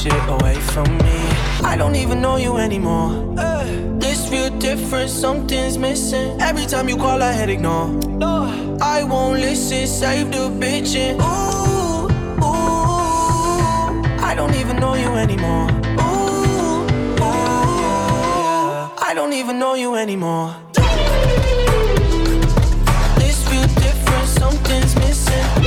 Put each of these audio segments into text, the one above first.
shit away from me. I don't even know you anymore. This feel different, something's missing. Every time you call, I hit ignore. I won't listen, save the bitchin'. Ooh, ooh. I don't even know you anymore. Ooh, ooh. I don't even know you anymore. This feel different, something's missing.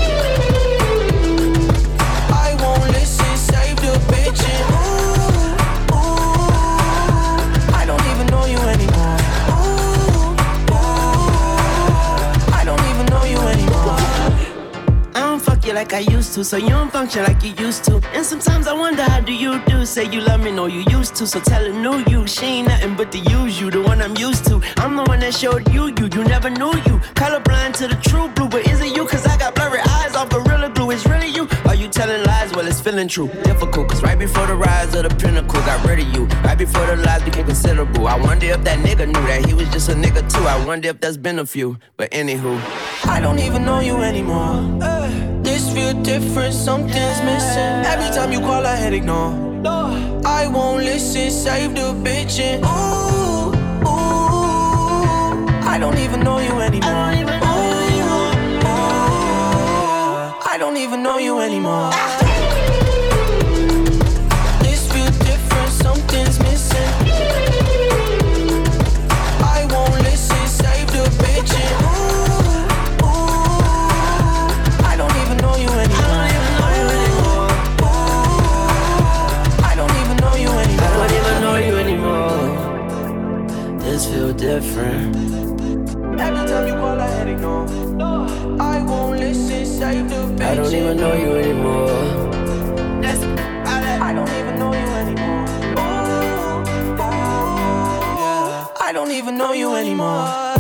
Like I used to, so you don't function like you used to. And sometimes I wonder how do you do? Say you love me, no you used to. So tell her new you, she ain't nothing but the use you, the one I'm used to. I'm the one that showed you you, you never knew you. Colorblind to the true blue, but is it you? Cause I got blurry eyes off gorilla telling lies? Well, it's feeling true. Difficult, cause right before the rise of the pinnacle, got rid of you. Right before the lies became considerable. I wonder if that nigga knew that he was just a nigga too. I wonder if that's been a few. But anywho, I don't even know you anymore. This feel different, something's missing. Every time you call, I hit ignore. I won't listen, save the bitchin'. Ooh, ooh. I don't even know you anymore. Don't even know you anymore. This feel different, something's missing. I won't listen, save the bitchin'. Ooh, ooh. I don't even know you anymore. Ooh, I don't even know you I don't even know you anymore. This feel different. Every time you call, I hit ignore. I won't listen, save the bitchin'. I don't even know you anymore. Oh, oh, oh. I don't even know you anymore. Ooh, ooh. I don't even know you anymore.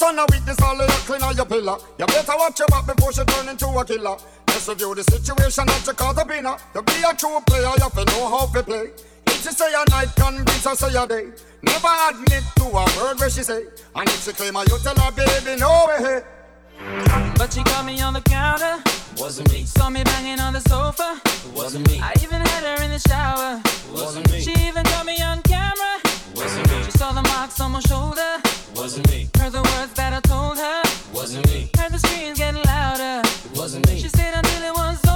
Trespass on a witness, all of your clean on your pillar. You better watch your back before she turn into a killer. Let's review the situation that you caught up in her. To be a true player, you have to know how to play. If she say a night, convince her say a day. Never admit to a word where she say. And if she claim her, you tell her, baby, no way. But she caught me on the counter. Wasn't me. Saw me banging on the sofa. Wasn't me. I even had her in the shower. Wasn't me. She even caught me on camera. Wasn't me. She saw the marks on my shoulder. Wasn't me. Heard the words that I told her. Wasn't me. Heard the screams getting louder. Wasn't me. She stayed until it was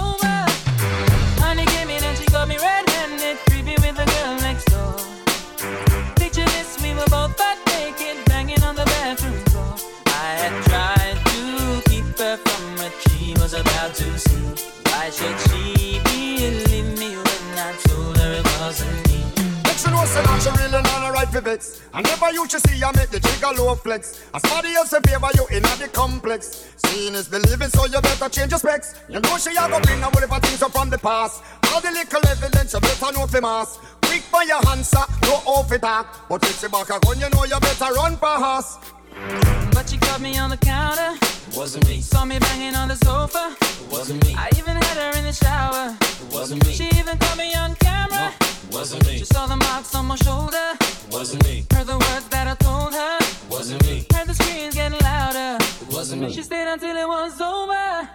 for vex. I never you should see I make the jigger low flex. As somebody else in favor you in the complex. Seeing is believing, so you better change your specs. You know she a go bring a whole things up from the past. All the little evidence you better know for mass. Quick for your answer, no off it talk. But if she back a gun, you know you better run fast. But she caught me on the counter. Wasn't me, Saw me banging on the sofa. wasn't me, I even had her in the shower. wasn't me, She even caught me on camera. wasn't me, She saw the marks on my shoulder. wasn't me, Heard the words that I told her. wasn't me, Heard the screams getting louder. wasn't me. She stayed until it was over.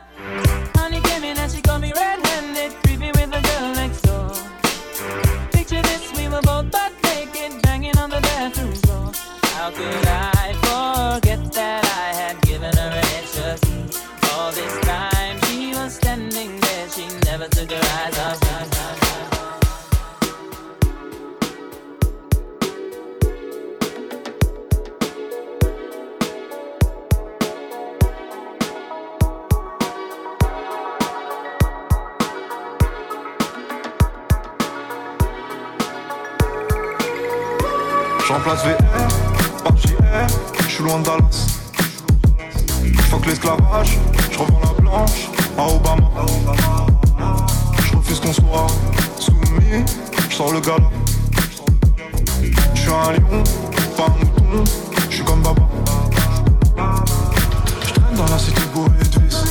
Honey came in and she caught me red-handed, creepy with the girl next door. Picture this, we were both butt naked, banging on the bathroom. How could I forget that I had given her an? All this time she was standing there, she never took her eyes off me. Je remplace VR par JR, je suis loin de Dallas. Fuck l'esclavage, je revends la blanche à Obama. Je refuse qu'on soit soumis, je sors le gala. Je suis un lion, pas un mouton, je suis comme Baba. Je traîne dans la cité bourrée de vis.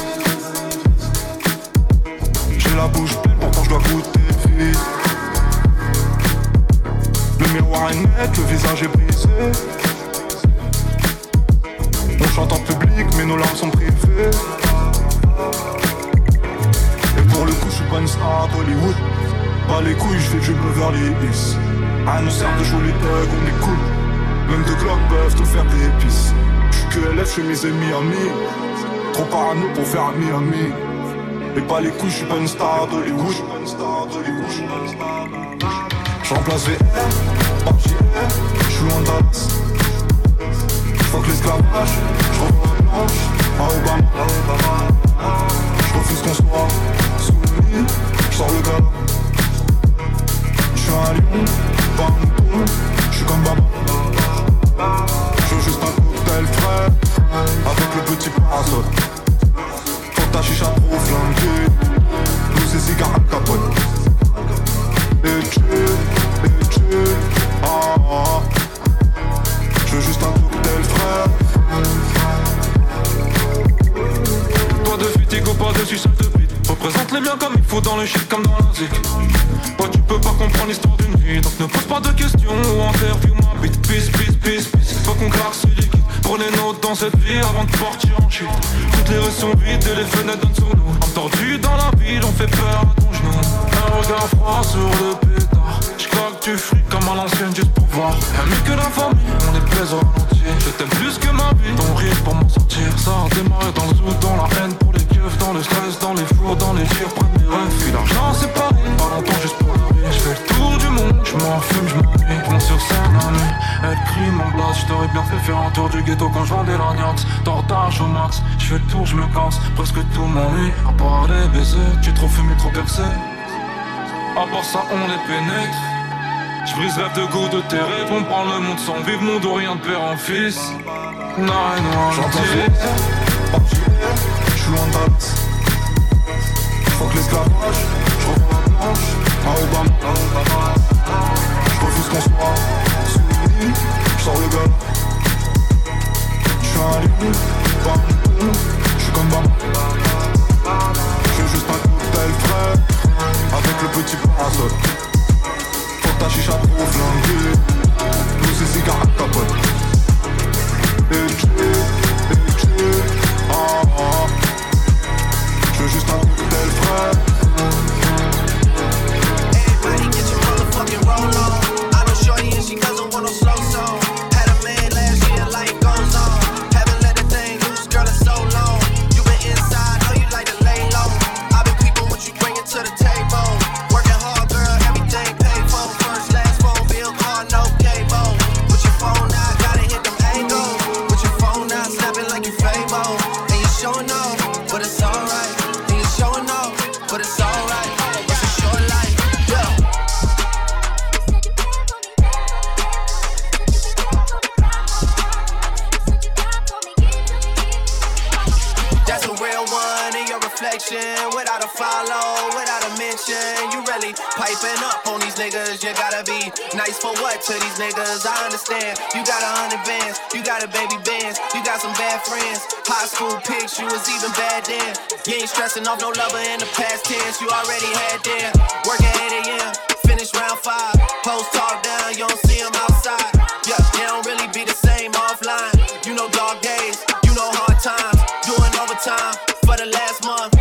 J'ai la bouche pleine, pourtant je dois goûter vite. Le miroir est net, le visage est brisé. Chante en public, mais nos larmes sont privées. Et pour le coup, je suis pas une star d'Hollywood. Pas les couilles, je fais du Beverly Hills. À nous sert de jouer les thugs, on est cool. Même de Glock peuvent te faire des épices. Je suis que LF, je mes amis amis. Trop parano pour faire ami ami. Et pas les couilles, je suis pas une star d'Hollywood. Je remplace VR par JR, je suis de Dallas. Fuck l'esclavage, je revends la blanche à Obama. Je refuse qu'on soit soumis, je sors le gala. Je suis un lion, pas un mouton, je suis comme Baba. Je veux juste un cocktail frais, avec le petit parasol. Faut ta chicha trop flanquée, nous c'est cigarettes capote. Et tu, et tu, ah, ah. Je veux juste un Pas de fatigue ou pas de sucette de bite Représente les biens comme il faut dans le shit comme dans la zik. Toi tu peux pas comprendre l'histoire d'une vie Donc ne pose pas de questions ou interview ma bite Peace, peace, peace, peace. Faut qu'on claque ce liquide. Prenez note dans cette vie avant de partir en chute Toutes les rues sont vides et les fenêtres donnent sur nous. Entendu dans la ville on fait peur à ton genou. Un regard froid sur le pétard Du fric comme à l'ancienne juste pour voir Ami que la famille, on est plaisir entier. Je t'aime plus que ma vie, ton rire pour m'en sortir. Ça a démarré dans le zoo, dans la haine pour les keufs Dans le stress, dans les fours, dans les tirs, près mes rêves Puis l'argent c'est pareil, pas longtemps juste pour la Je fais le tour du monde, je m'en fume, je m'ennuie. Monte sur scène la nuit, elle crie mon blast Je t'aurais bien fait faire un tour du ghetto quand je vendais l'agnax Tortage au max, je fais le tour, je me casse. Presque tout m'ennuie, à part les baisers Tu trop fumé, trop percé À part ça on les pénètre je brise rêve de goût de tes rêves, on prend le monde sans vivre, monde ou rien de père en fils. Non, non, Je remplace gentil. VR par JR, je suis loin de Dallas. Fuck l'esclavage, je revends la blanche à Obama. Je refuse qu'on soit soumis, je sors le gala. Je suis un lion, pas un je suis comme Bama. Je juste un cocktail frais, avec le petit parasol. Ta chicha trop flanquée, nous c'est cigarettes capote. Et tu, et tu, ah ah Je veux juste un cocktail frais Everybody get your motherfucking roll on. back to these niggas, I understand. You got a hundred bands, you got a baby bands, you got some bad friends. High school pics, you was even bad then. You ain't stressing off no lover in the past tense, you already had them. Work at 8 a.m., finish round five. Post talk down, you don't see them outside. Yeah, they don't really be the same offline. You know, dog days, you know, hard times. Doing overtime for the last month.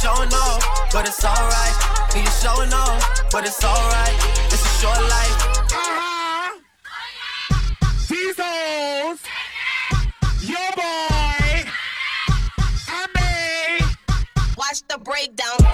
showing off, but it's alright. And you're showing off, but it's alright. It's a short life. These hoes, your boy, and. Watch the breakdown.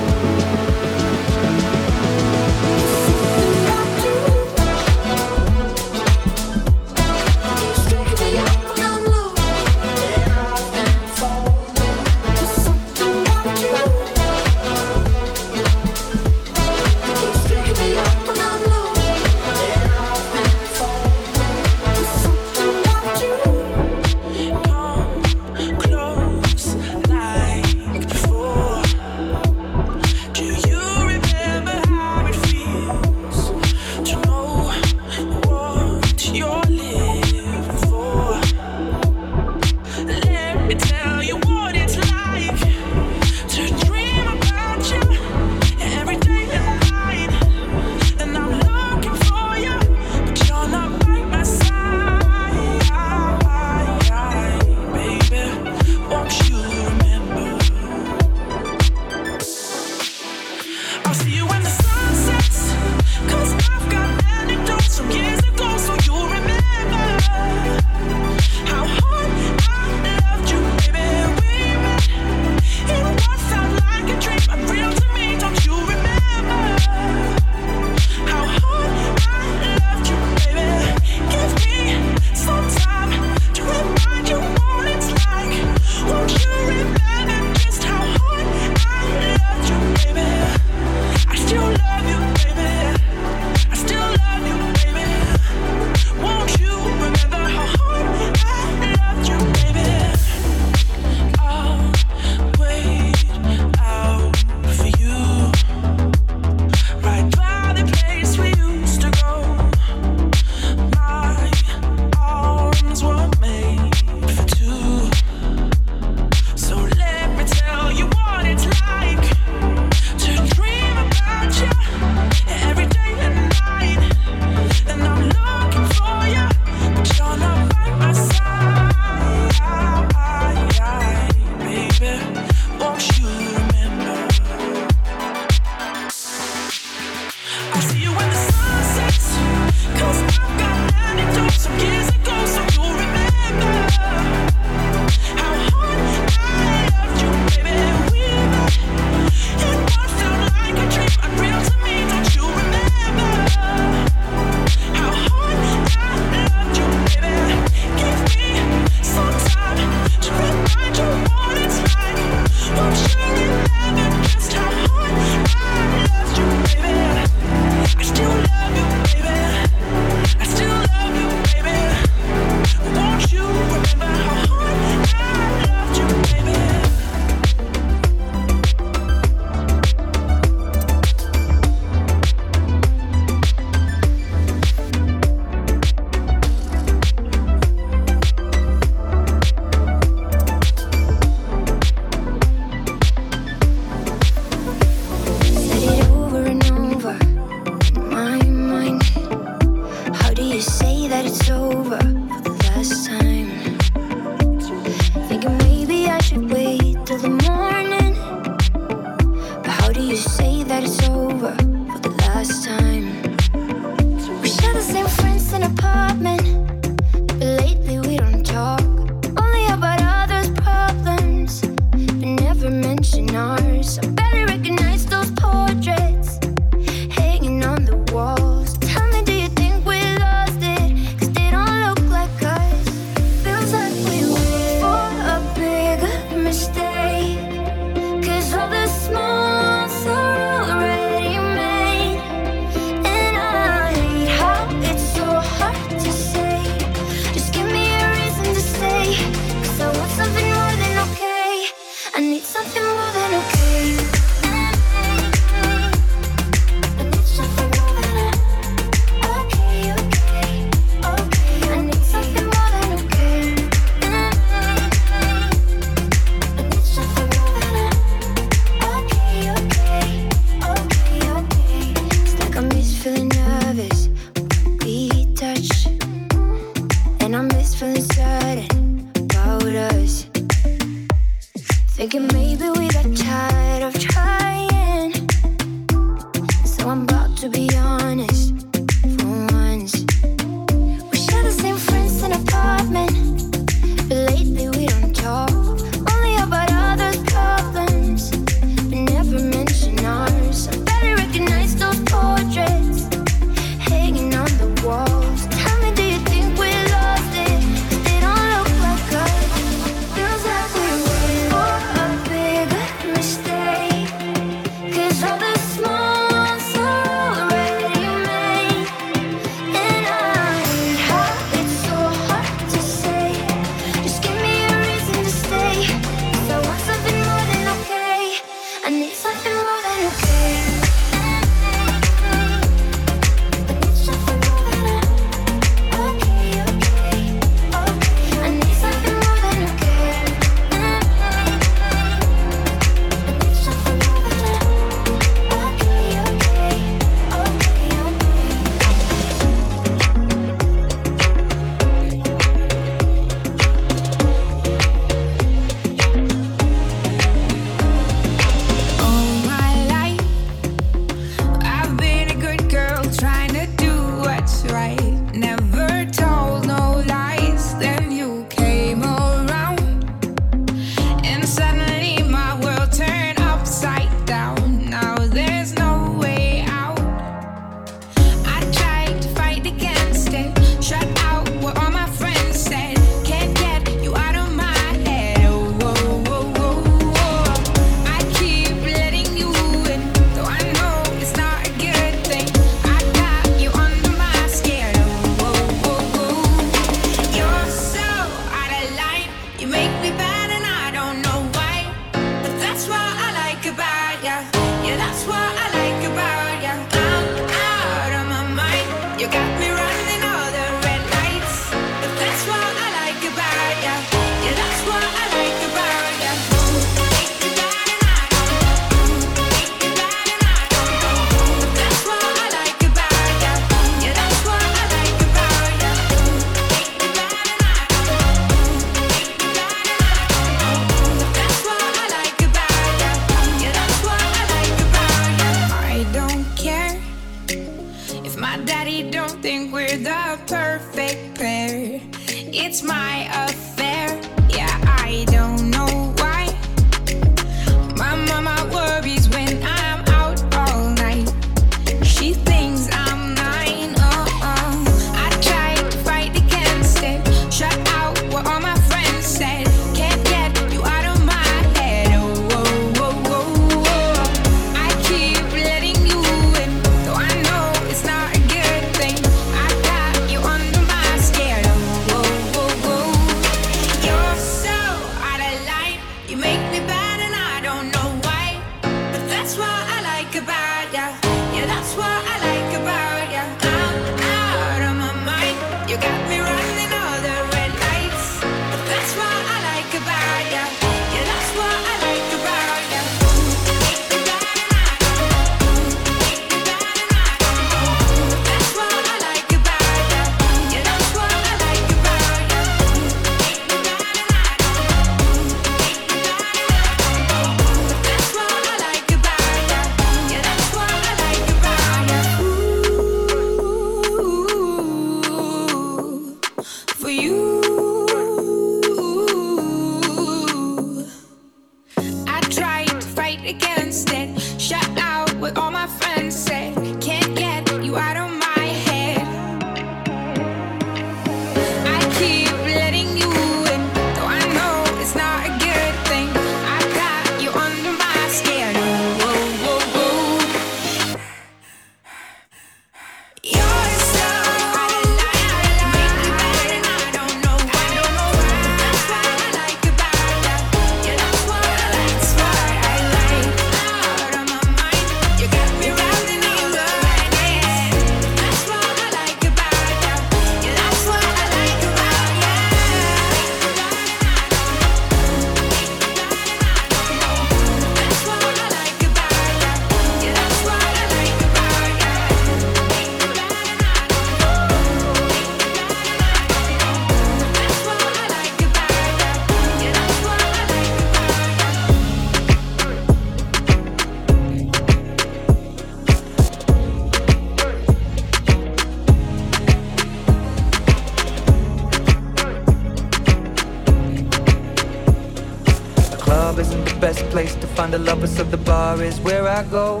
Lovers of the bar is where I go.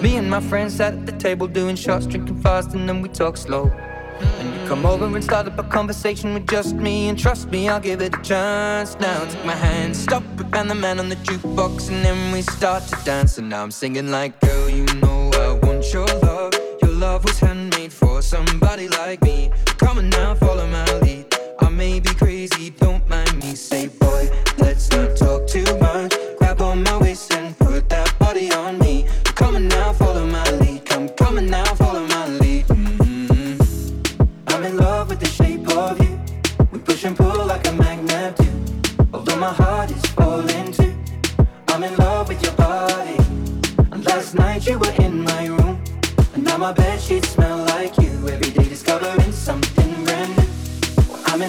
Me and my friends sat at the table doing shots, drinking fast, and then we talk slow. And you come over and start up a conversation with just me, and trust me, I'll give it a chance. Now take my hand, stop, and the man on the jukebox, and then we start to dance. And now I'm singing like, girl, you know I want your love.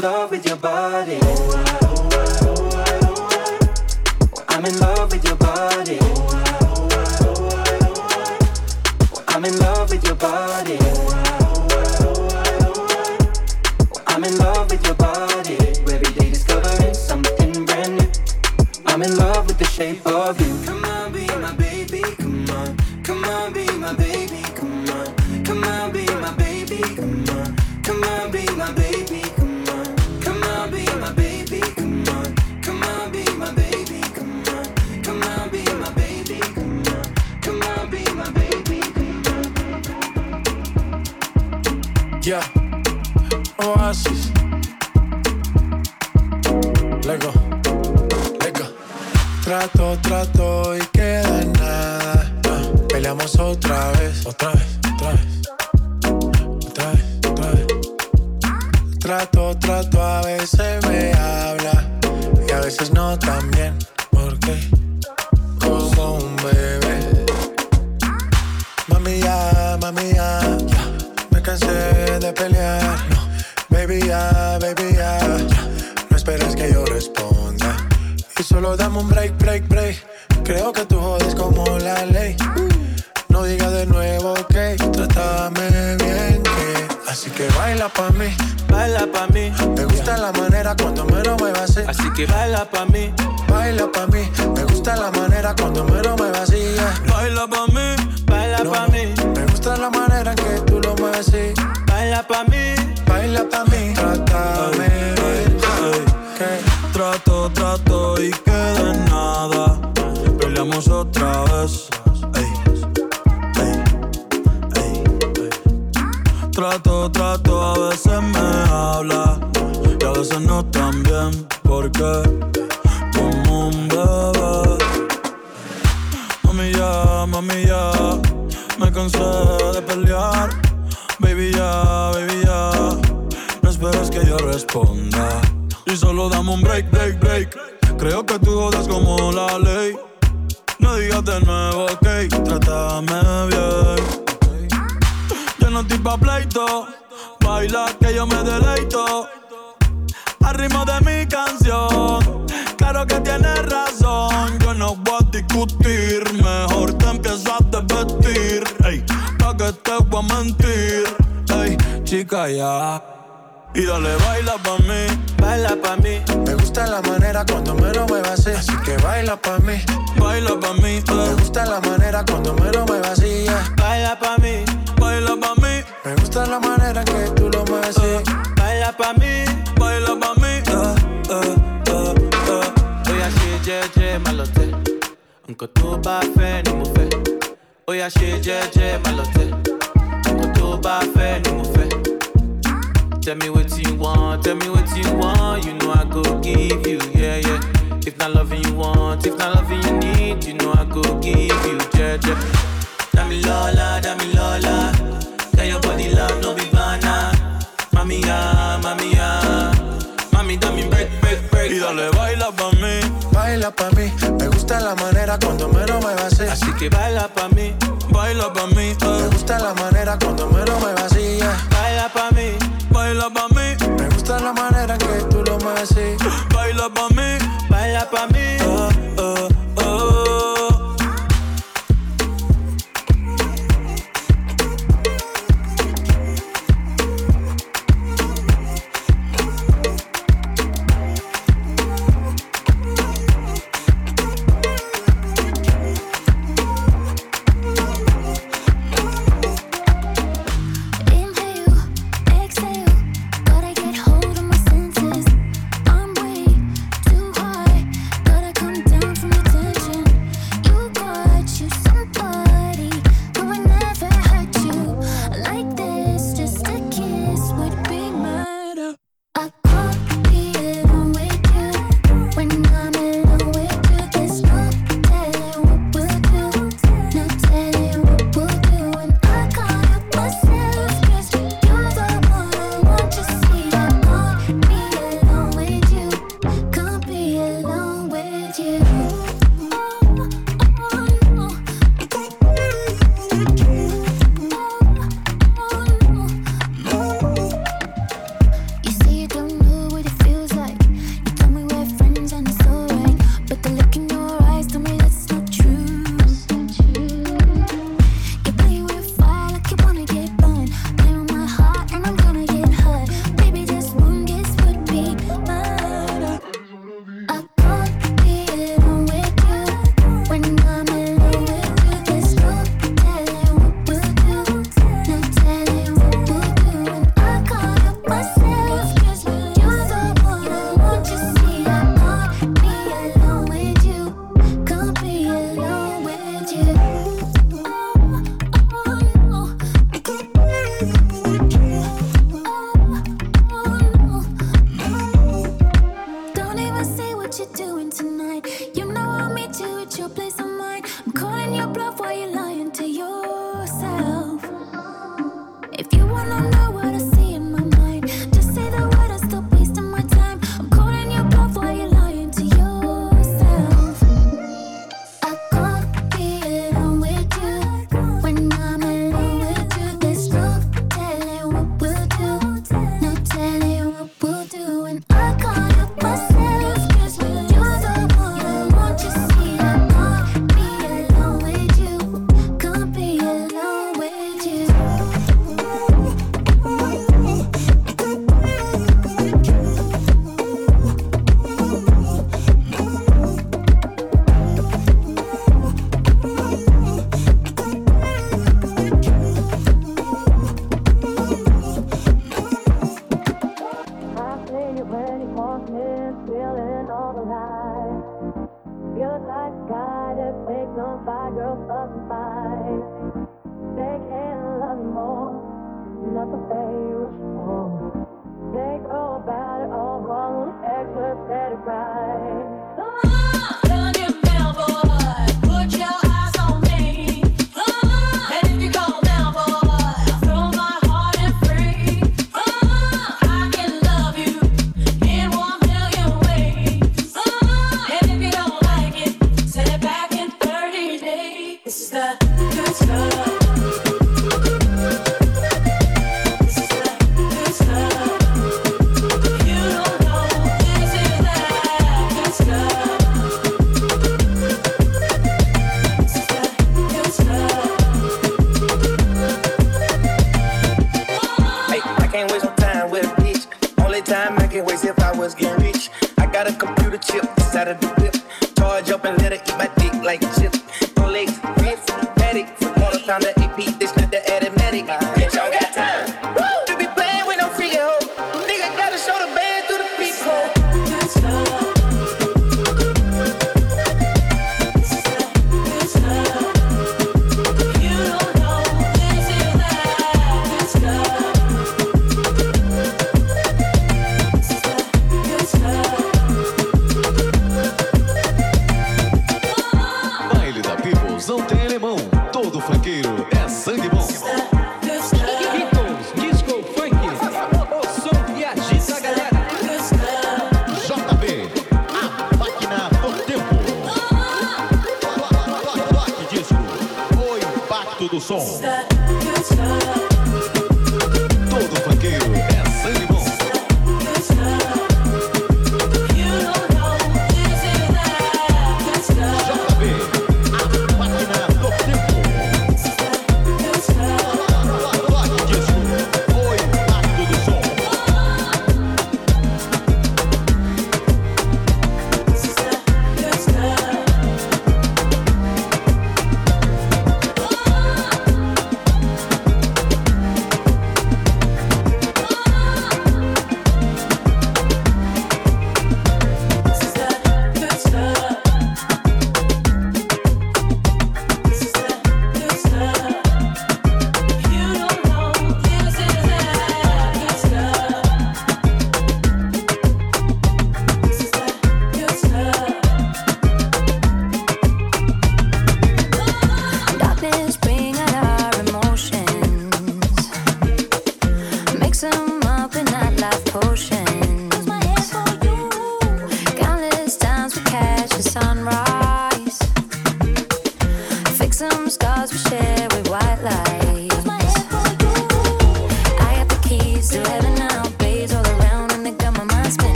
love with your body.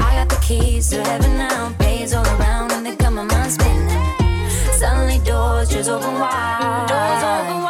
I got the keys to heaven now, bays all around, and they got my spinning. Suddenly doors just open wide. Doors open wide.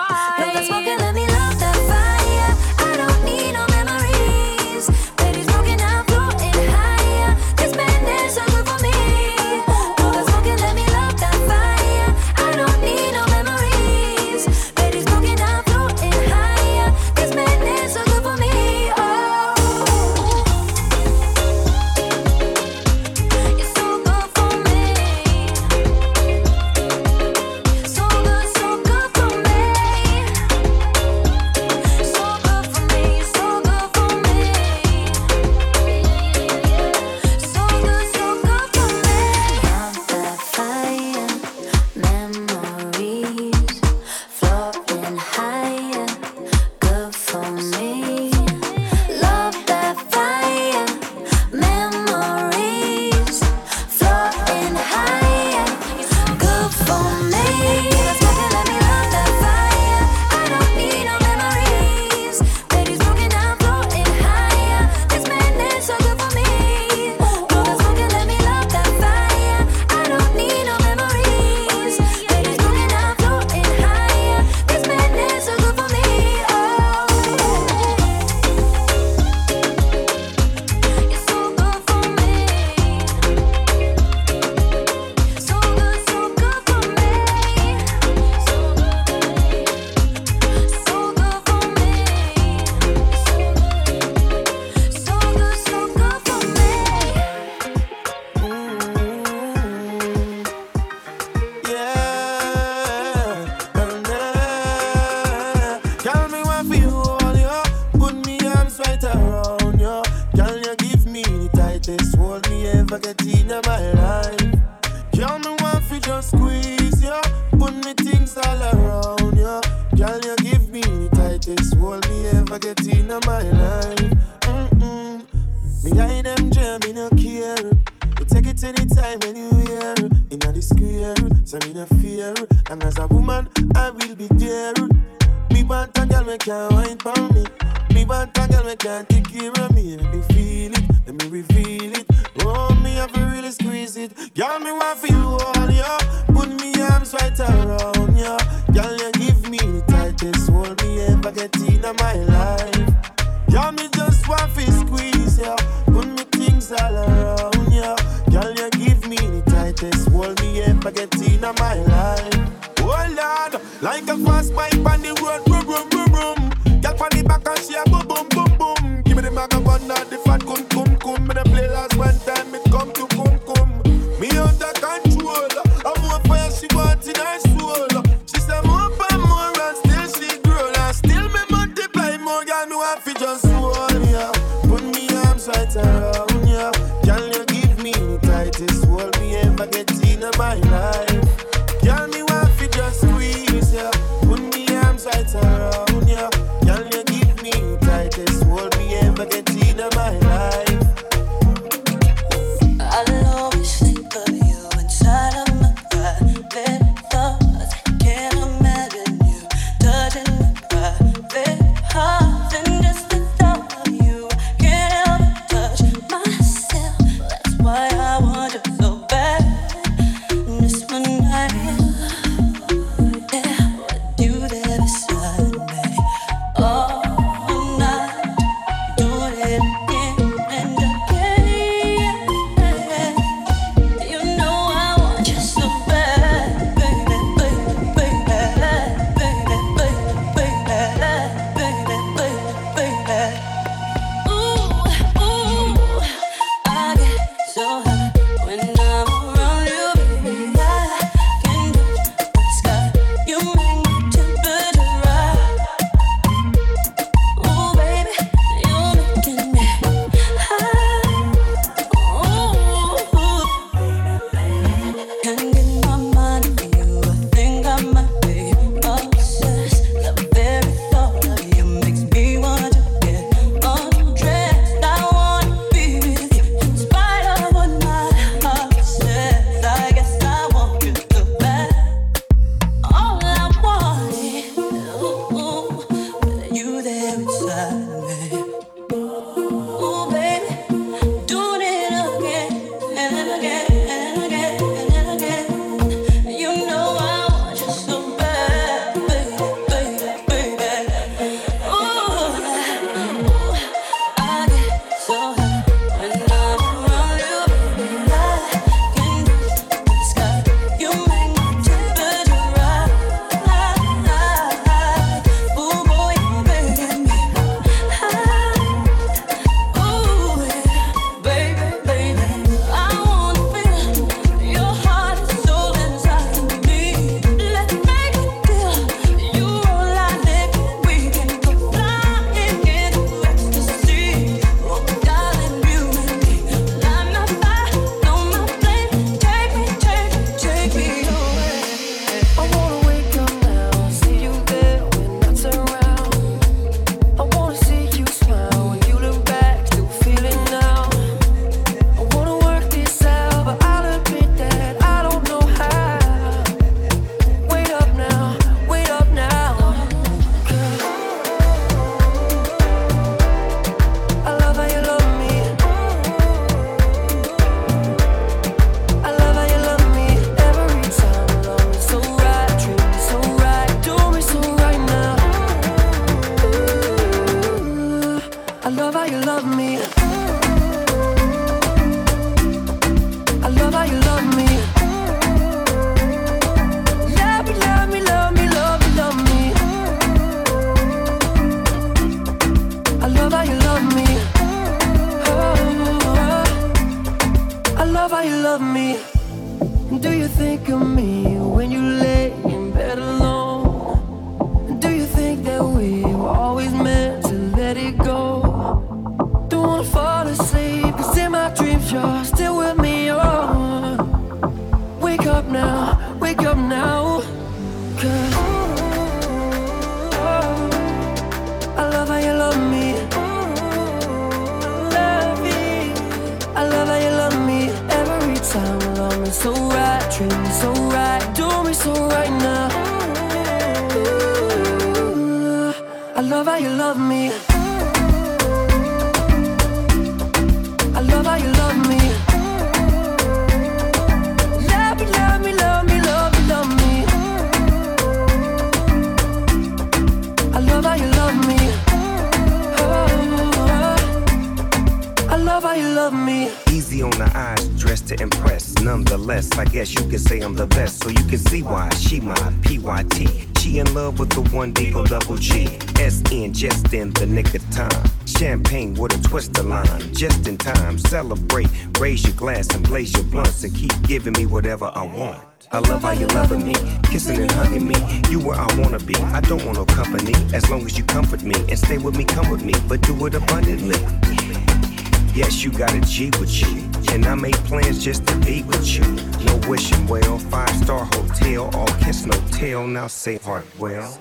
Say heart well.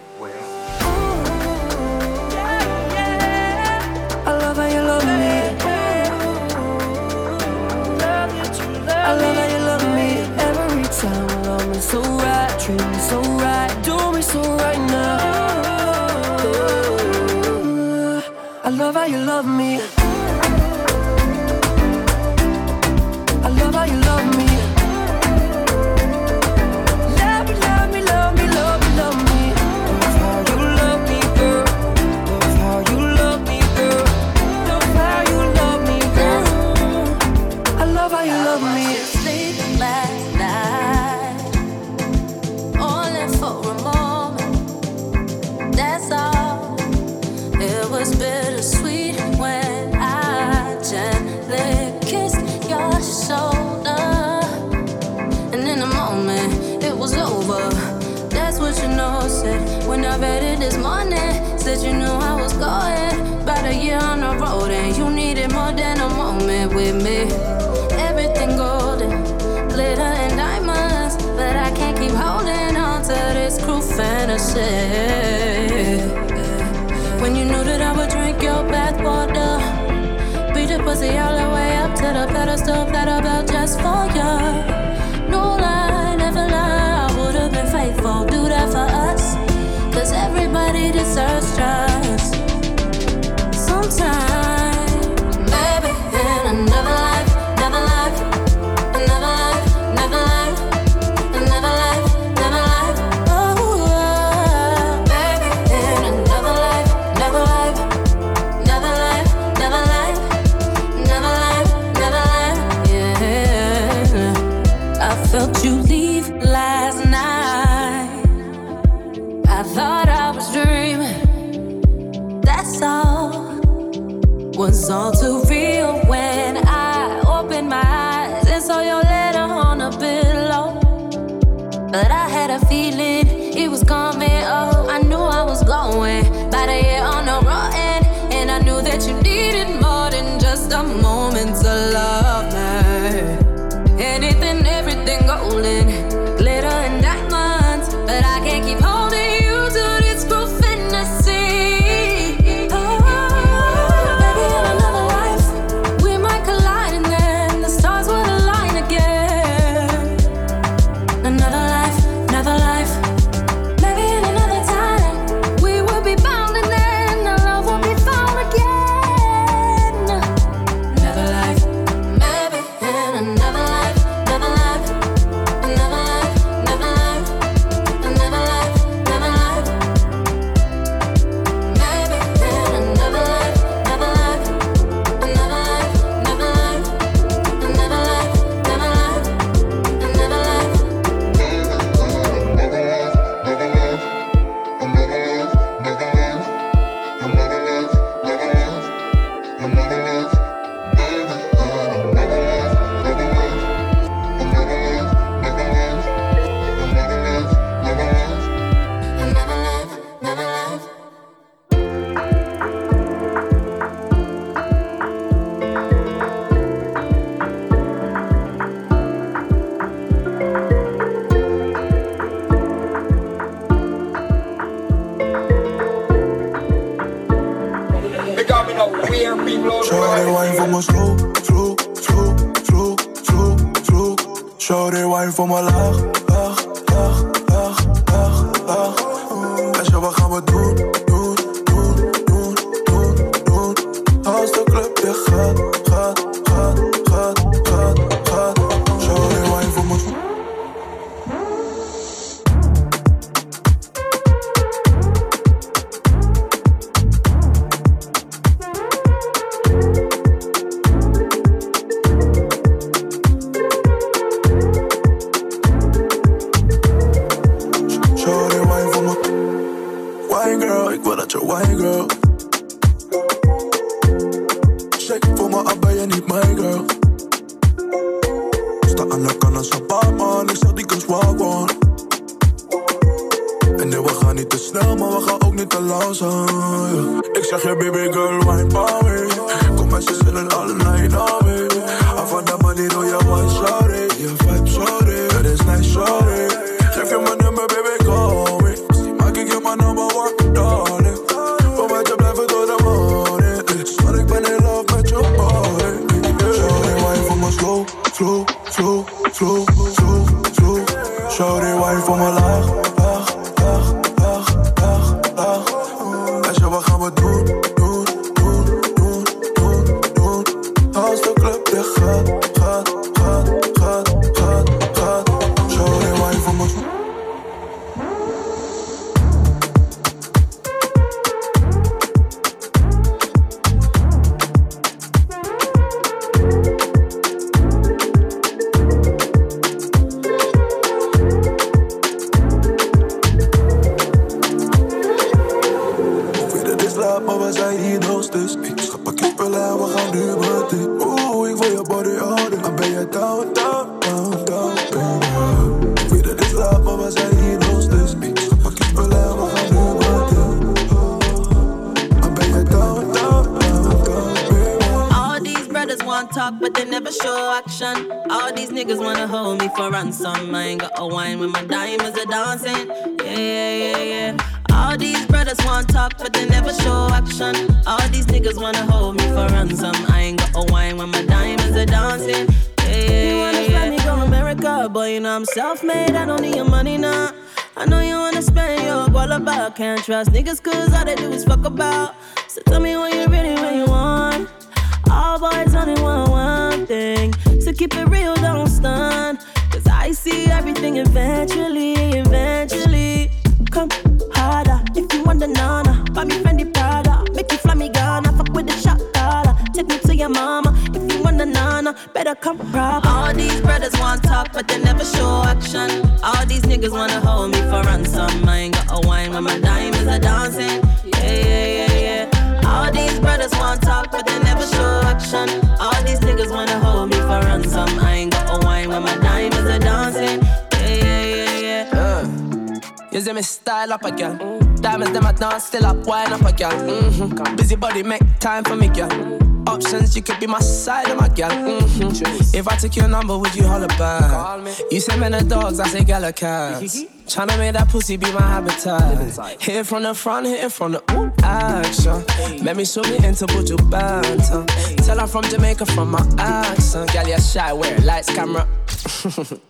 style up again. diamonds Diamonds, them dance. still up, wine up again. Mm-hmm. Busy body, make time for me, girl. Options, you could be my side of my girl. Mm-hmm. If I took your number, would you holler back? You say men are dogs, I say gal are cats. Tryna make that pussy be my habitat. Hit from the front, hit from the ooh, action. Make me show me into Buju Banton. Tell her from Jamaica from my accent. Gal, yeah, shy, wear lights, camera.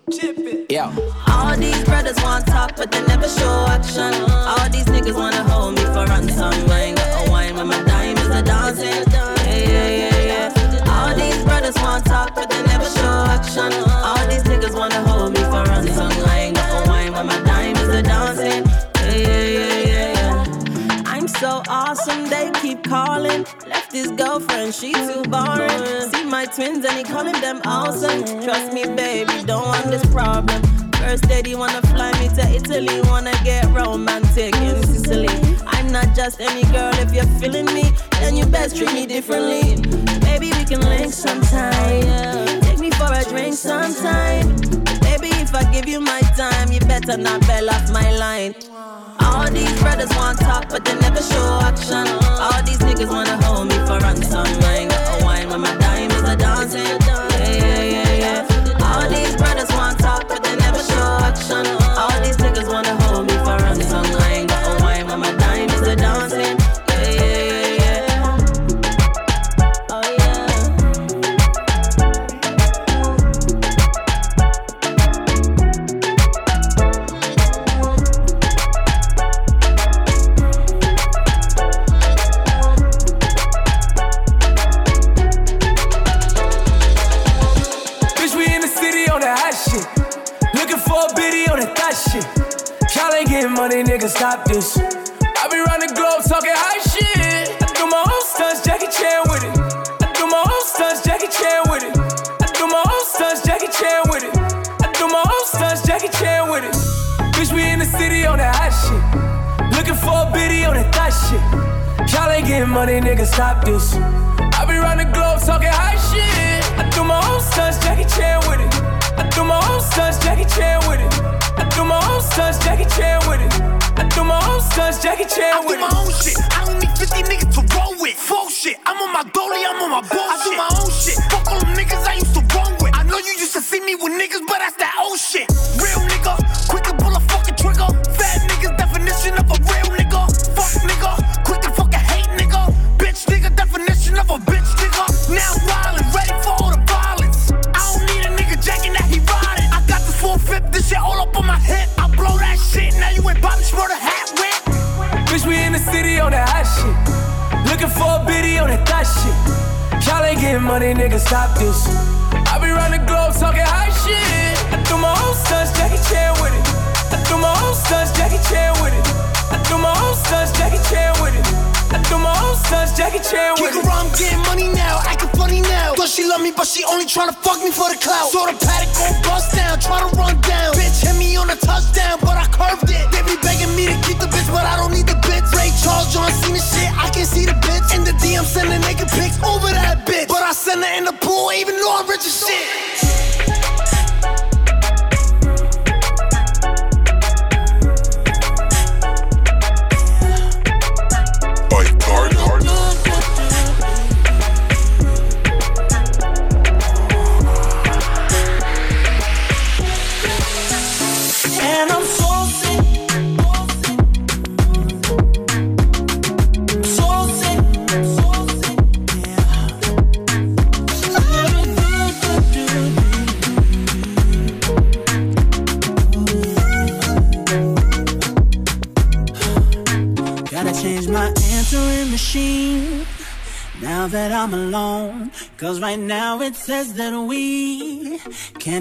yeah these brothers want talk, but they never show action. All these niggas wanna hold me for ransom. I ain't got a wine, when my diamonds are dancing. Yeah, yeah, yeah, yeah. All these brothers want talk, but they never show action. All these niggas wanna hold me for ransom. I ain't got a wine, when my diamonds are dancing. Yeah, yeah, yeah, yeah, yeah. I'm so awesome, they keep calling. Left his girlfriend, she too boring. See my twins and he calling them awesome. Trust me, baby, don't want this problem steady, wanna fly me to Italy, wanna get romantic in Sicily. I'm not just any girl, if you're feeling me, then you best treat me differently. Maybe we can link sometime, take me for a drink sometime. Maybe if I give you my time, you better not bail off my line. All these brothers want talk, but they never show action. All these niggas wanna hold me for ransom. I ain't got a wine when my diamonds are dancing.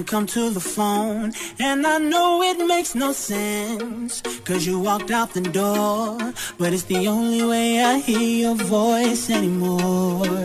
come to the phone, and I know it makes no sense. Cause you walked out the door, but it's the only way I hear your voice anymore.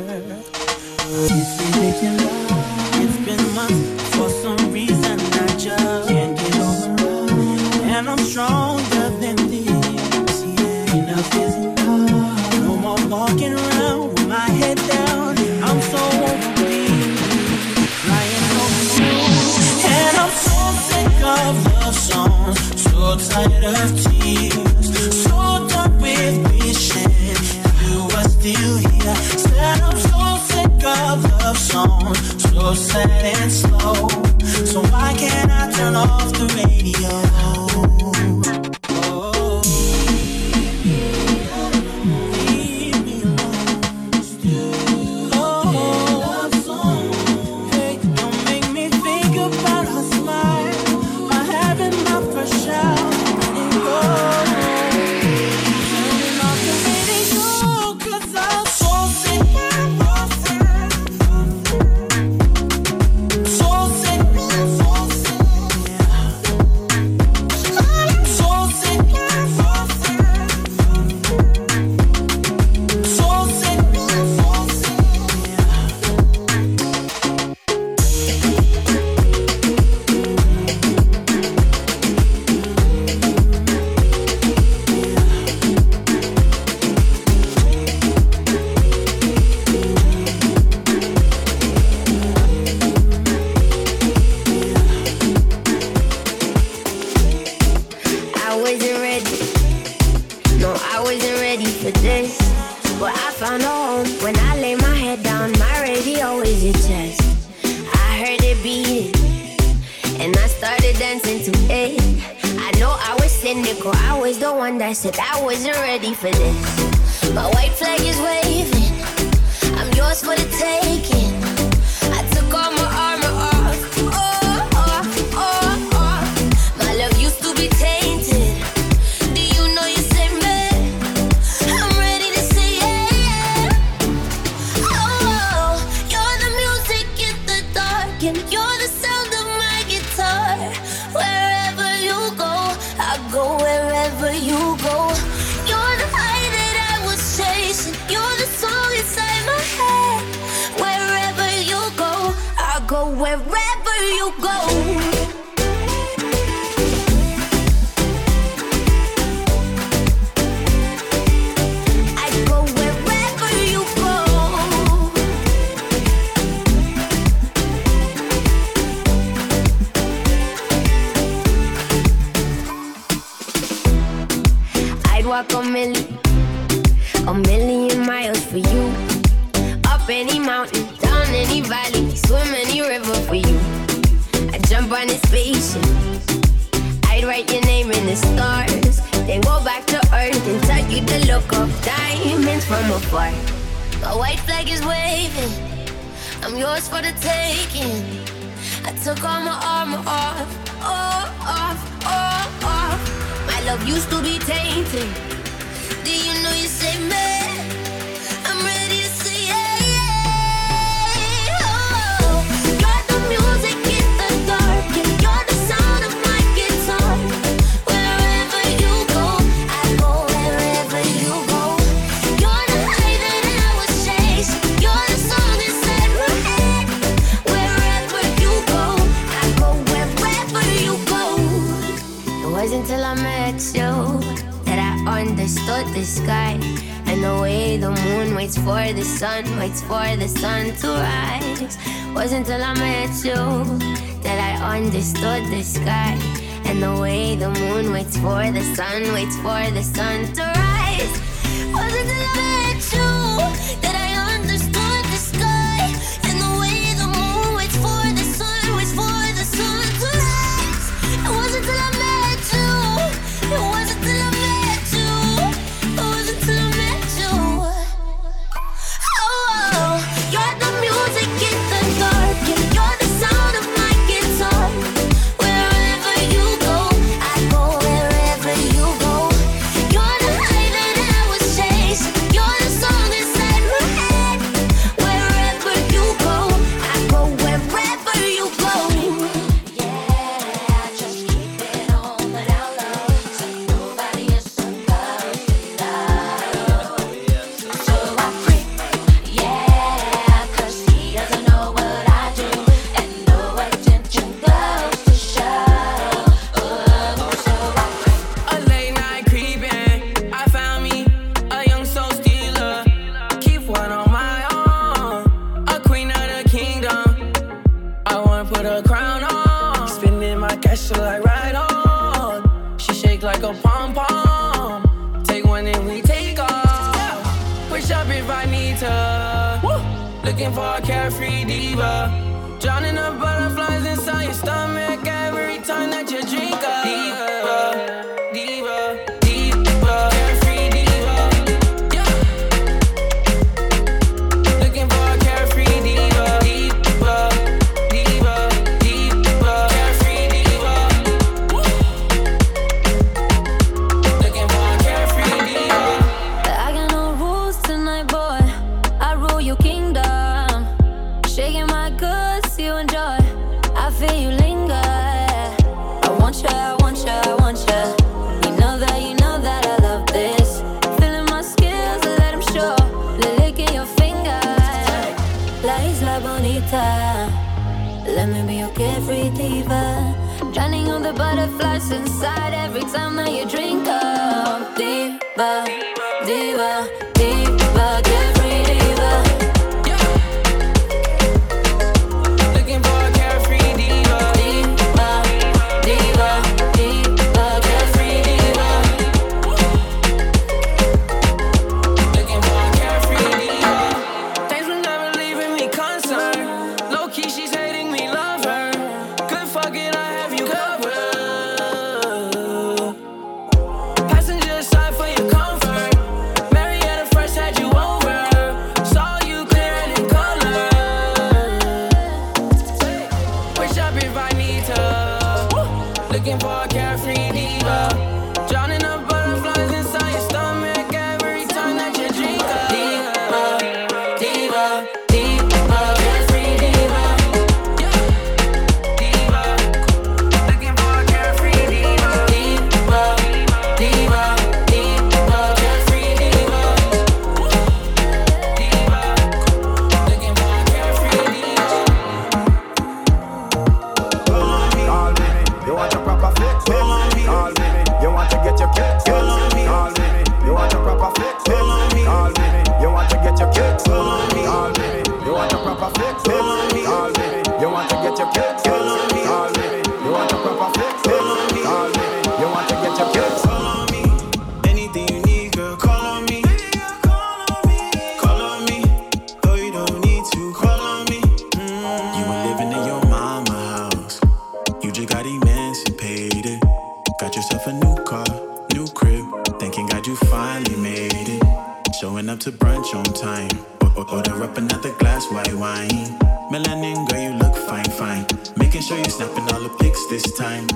fine. Making sure you're snapping all the pics this time.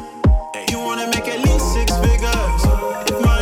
You wanna make at least six figures.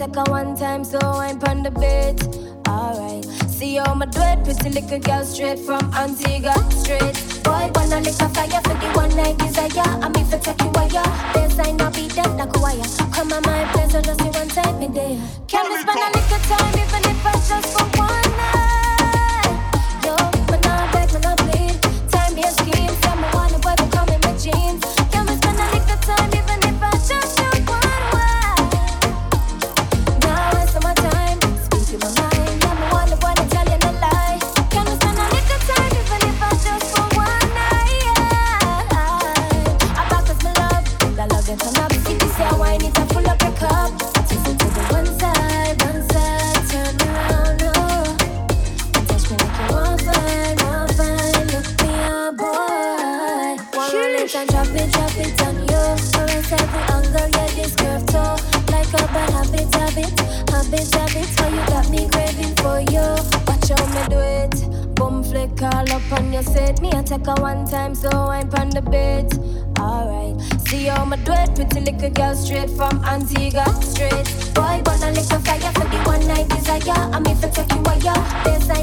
take a one time, so I'm on the beat. Alright, see how my do it, pretty little girl straight from Antigua straight. Boy, wanna lick a fire for the one night desire. I'm if it take you wire, I'll be dead like a wire. Come on, my place, so just you one time, me there. Can we spend a little time? straight from Antigua, straight. Boy, burn a little fire for the one night desire. I'm if for take you higher.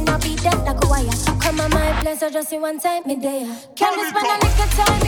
I'll be there like a wire. Come on, my plans are just see one time, me there. Can we spend a little time?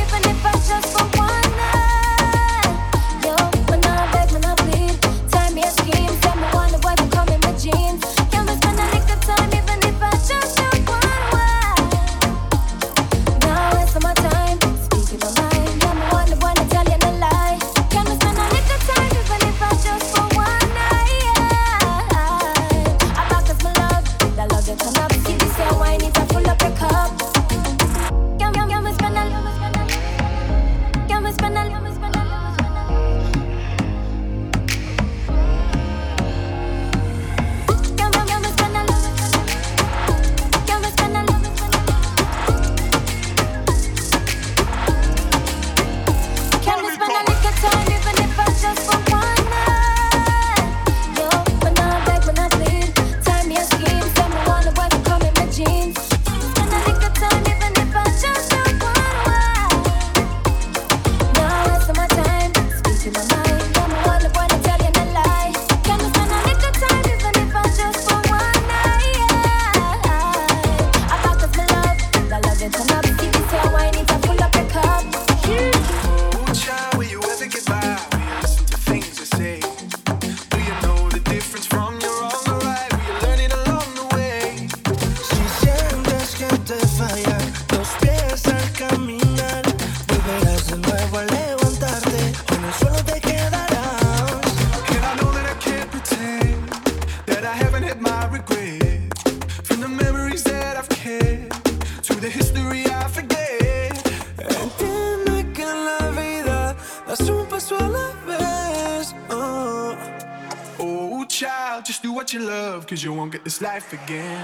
life again.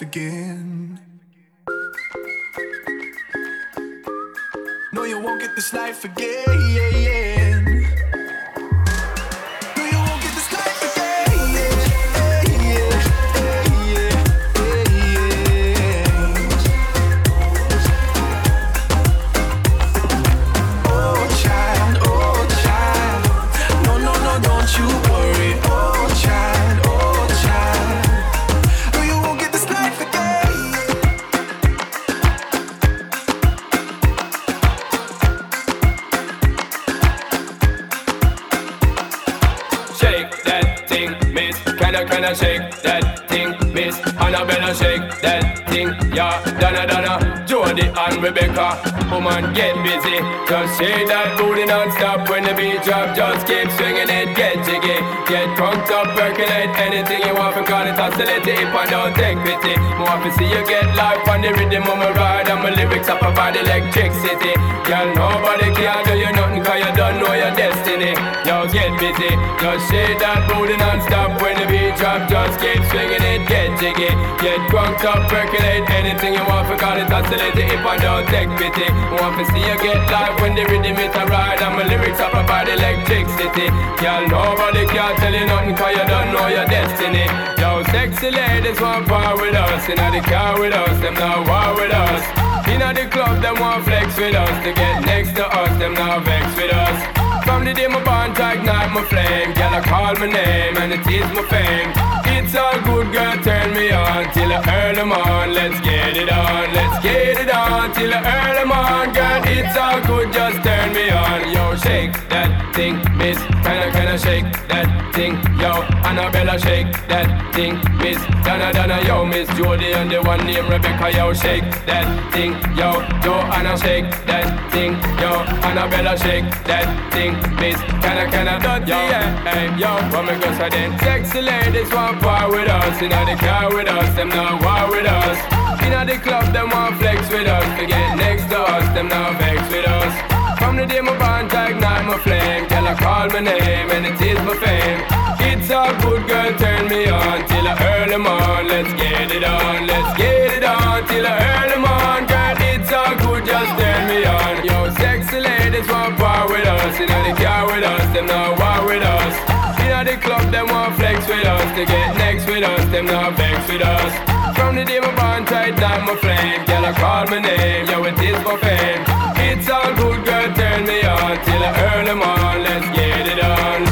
Won't Shake that thing, yeah. Donna, Donna, Jody and Rebecca. Woman, get busy. Just shake that booty non-stop when the beat drop. Just keep swinging it, get jiggy. Get drunk up, percolate anything you want. Call it oscillate if I don't take pity. More to see you get life on the rhythm of my ride. And my lyrics up about electricity. Girl, nobody can do you nothing cause you don't know your destiny. Yo, get busy. Just shake that booty non-stop when the beat drop. Just keep swinging it, get jiggy. Get drunk up, percolate anything you want. Call it oscillate if I don't take pity. Want to see you get life when the rhythm is a ride. And my lyrics up about electricity. Girl, nobody can tell you nothing cause you don't know your destiny. Yo, sexy ladies want power with us. In the car with us, them not war with us. In the club, them want flex with us. To get next to us, them not vex with us. From the day my bond ignite my flame Girl, I call my name and it is my fame It's all good, girl, turn me on Till I earn them on, let's get it on. Let's get it on, till I earn them on Girl, it's all good, just turn me on. Yo, shake that thing, miss. Can I, can I shake that thing, yo Annabella, shake that thing, miss. Donna, Donna, yo, miss. Jody And the one named Rebecca, yo, shake that thing, yo Joanna, shake that thing, yo Annabella, shake that thing, miss. Can I, can I, yo, hey, yo me go say then Sexy ladies want part with us. Inna the car with us, them now war with us. Inna the club, them want flex with us. To get next to us, them now vex with us. From the day my bond to ignite my flame. Girl, I call my name and it is my fame. It's all good, girl, turn me on Till I earn them on, let's get it on Let's get it on, till I earn them on Girl, it's all good, just turn me on. Yo, sexy ladies want part with us. Inna the car with us, them now them want flex with us. To get next with us, them now vex with us. From the day my bond tight down my flame Girl, I call my name, yo, it is my fame. It's all good, girl, turn me on Till I earn them on, let's get it on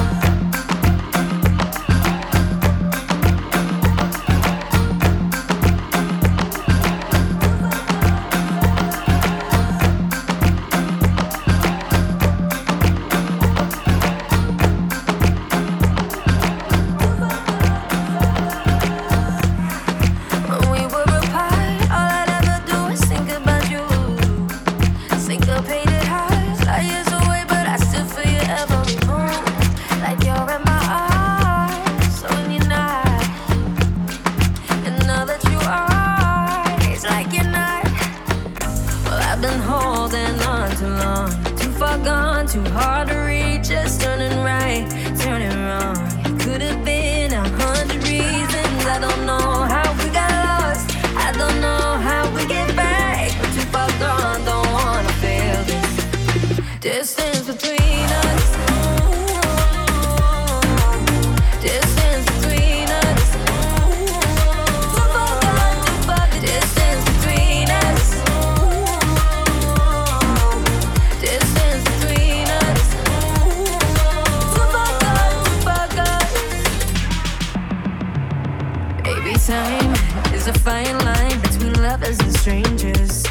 strangers.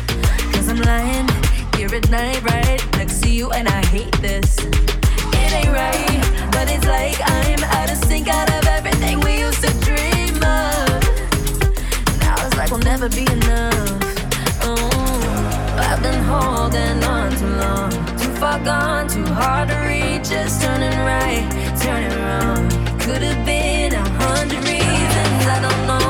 Cause I'm lying here at night, right next to you, and I hate this. It ain't right, but it's like I'm out of sync, out of everything we used to dream of. Now it's like we'll never be enough. Oh, I've been holding on too long, too far gone, too hard to reach. Just turning right, turning wrong. Could have been a hundred reasons, I don't know.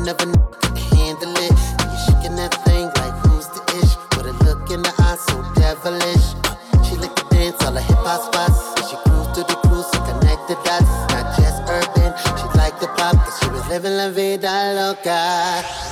would never know could handle it. You're shaking that thing like who's the ish? With a look in the eye so devilish. She licked the dance, all the hip hop spots. And she cruised to the cruise to connect the dots. Not just urban, she liked the pop, cause she was living la vida loca.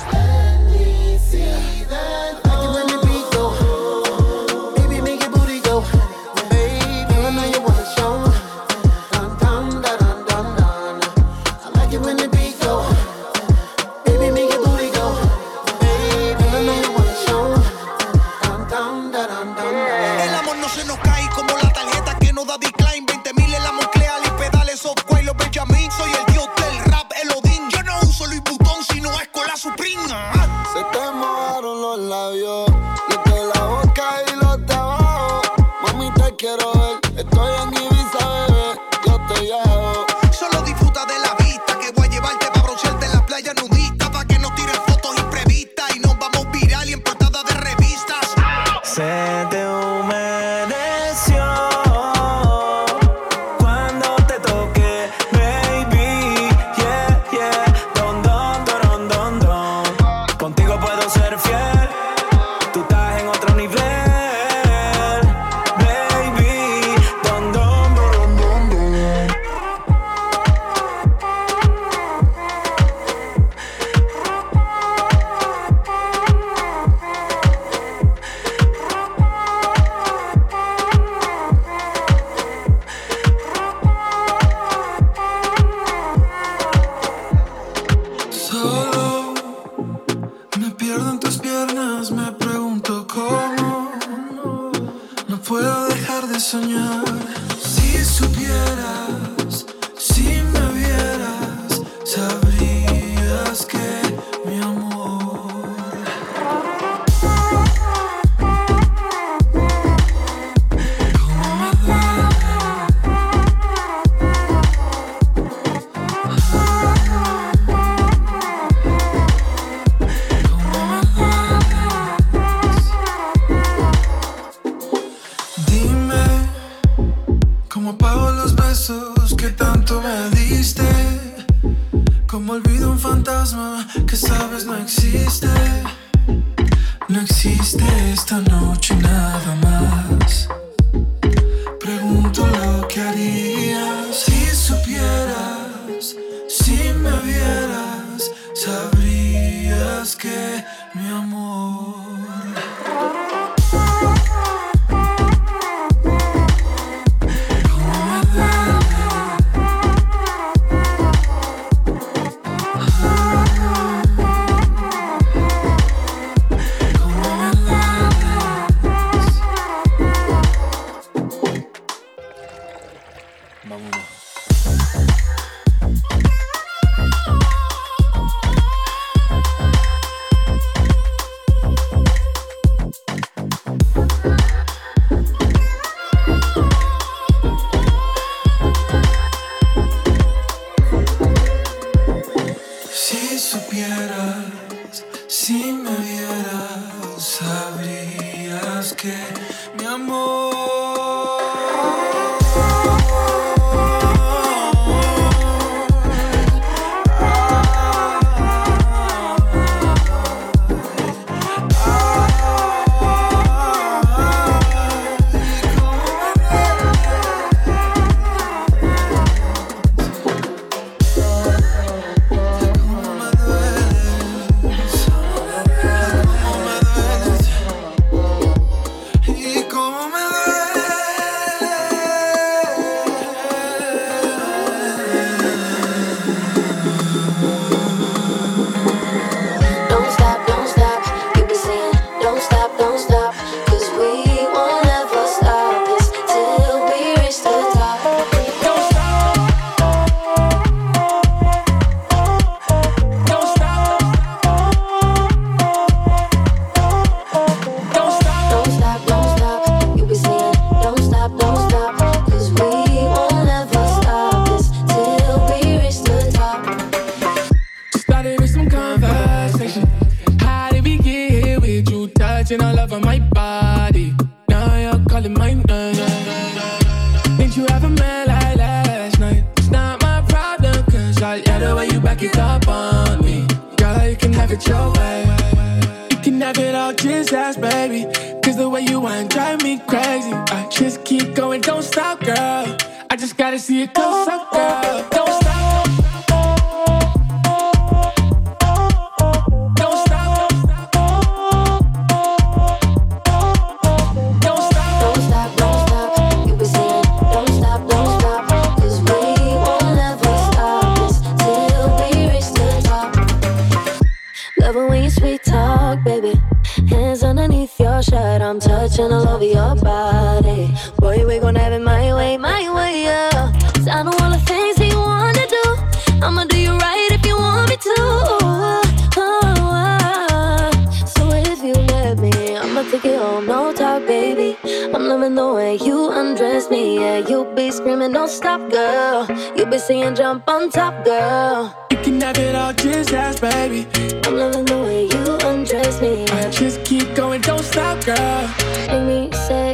I'ma do you right if you want me to. Oh, oh. So if you let me, I'ma take it home, no talk, baby. I'm loving the way you undress me, yeah. You be screaming, don't stop, girl. You be saying, jump on top, girl. You can have it all, just ask, baby. I'm loving the way you undress me, I just keep going, don't stop, girl. Make me say,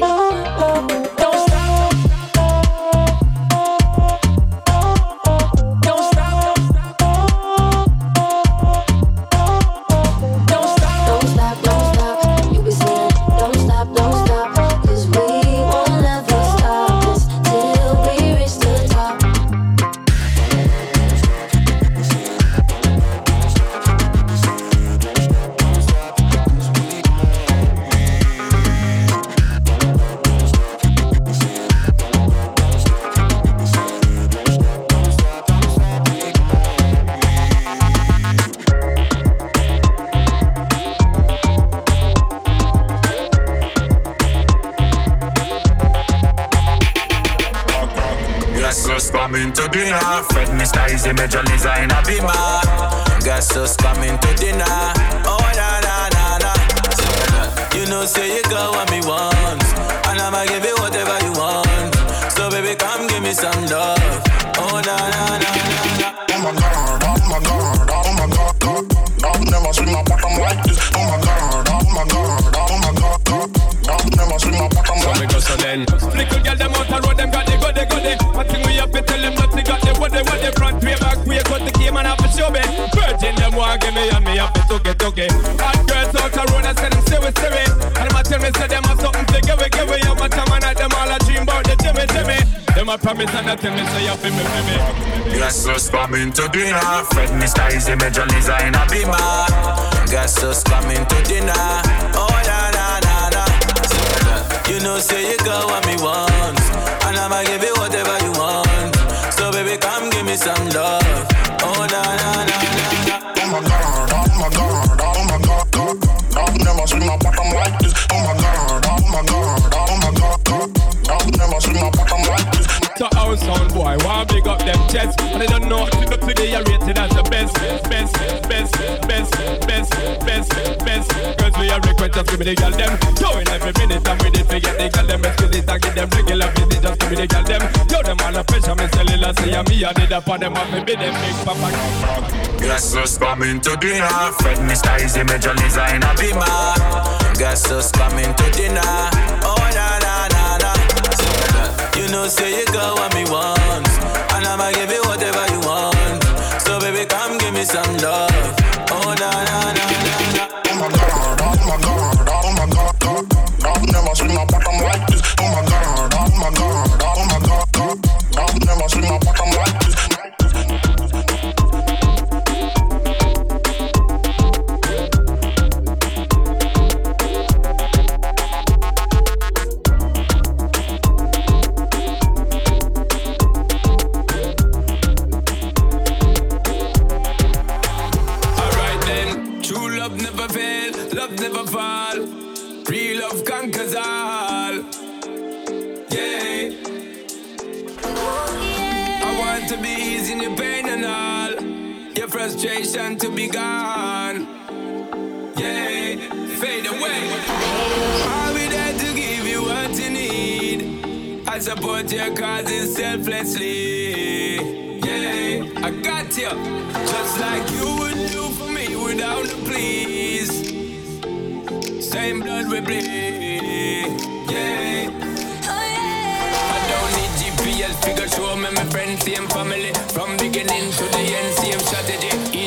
to dinner? Fred Mr. Easy Major Lisa in a beamer. Guess who's coming to dinner? Oh na na na na. You know say you got what me want, and I'ma give you whatever you want. So baby come give me some love. Oh na na na na na. Oh my god, oh my god, oh my god, god. I've never seen my bottom like this. Oh my god, oh my god, oh my god, god. I've never seen my bottom So like me go so then Little girl them out the road them got the goody goody One thing we have to tell them they the front way back way the game and have to show me Virgin them want give me and me have to girls out the road I say them stay with stay And them tell me say them have something to give it give it my time and them all a dream about the Jimmy Jimmy Them a promise and tell me say you feel me feel me who's coming to dinner? Fred Mr. Easy Major Lisa in a beamer. Guess who's coming to dinner? Oh na na na na. You know say you got what me want, and I'ma give you whatever you want. So baby come give me some love. Oh na na na na. Oh my god, oh my god, oh my god, oh oh oh god. I've never seen my bottom like this. Oh my god, oh my god, oh my god, god. I've never seen my bottom like this. To our sound boy, want big up them chest And they don't know what to do today, you're rated as the best Best, best, best, best, best, best Girls we are request, just give me the girl them Showing every minute, I'm ready to get the girl them Exquisite, I give them regular visit, just give me the girl them Yo, them all a pressure, me say I'm me I did up on them, I be them big papa Guess who's coming to dinner? Fred Mr. Easy Major Lisa in a beamer. Guess who's coming to dinner? Oh. You know say you got what me want, and I'ma give you whatever you want. So baby come give me some love. frustration to be gone. Yeah, fade away. I'll be there to give you what you need. I support your causes selflessly. Yeah, I got you. Just like you would do for me without the please. Same blood we bleed. Yeah. Oh, GPS figure show me my friends, same family From beginning to the end, same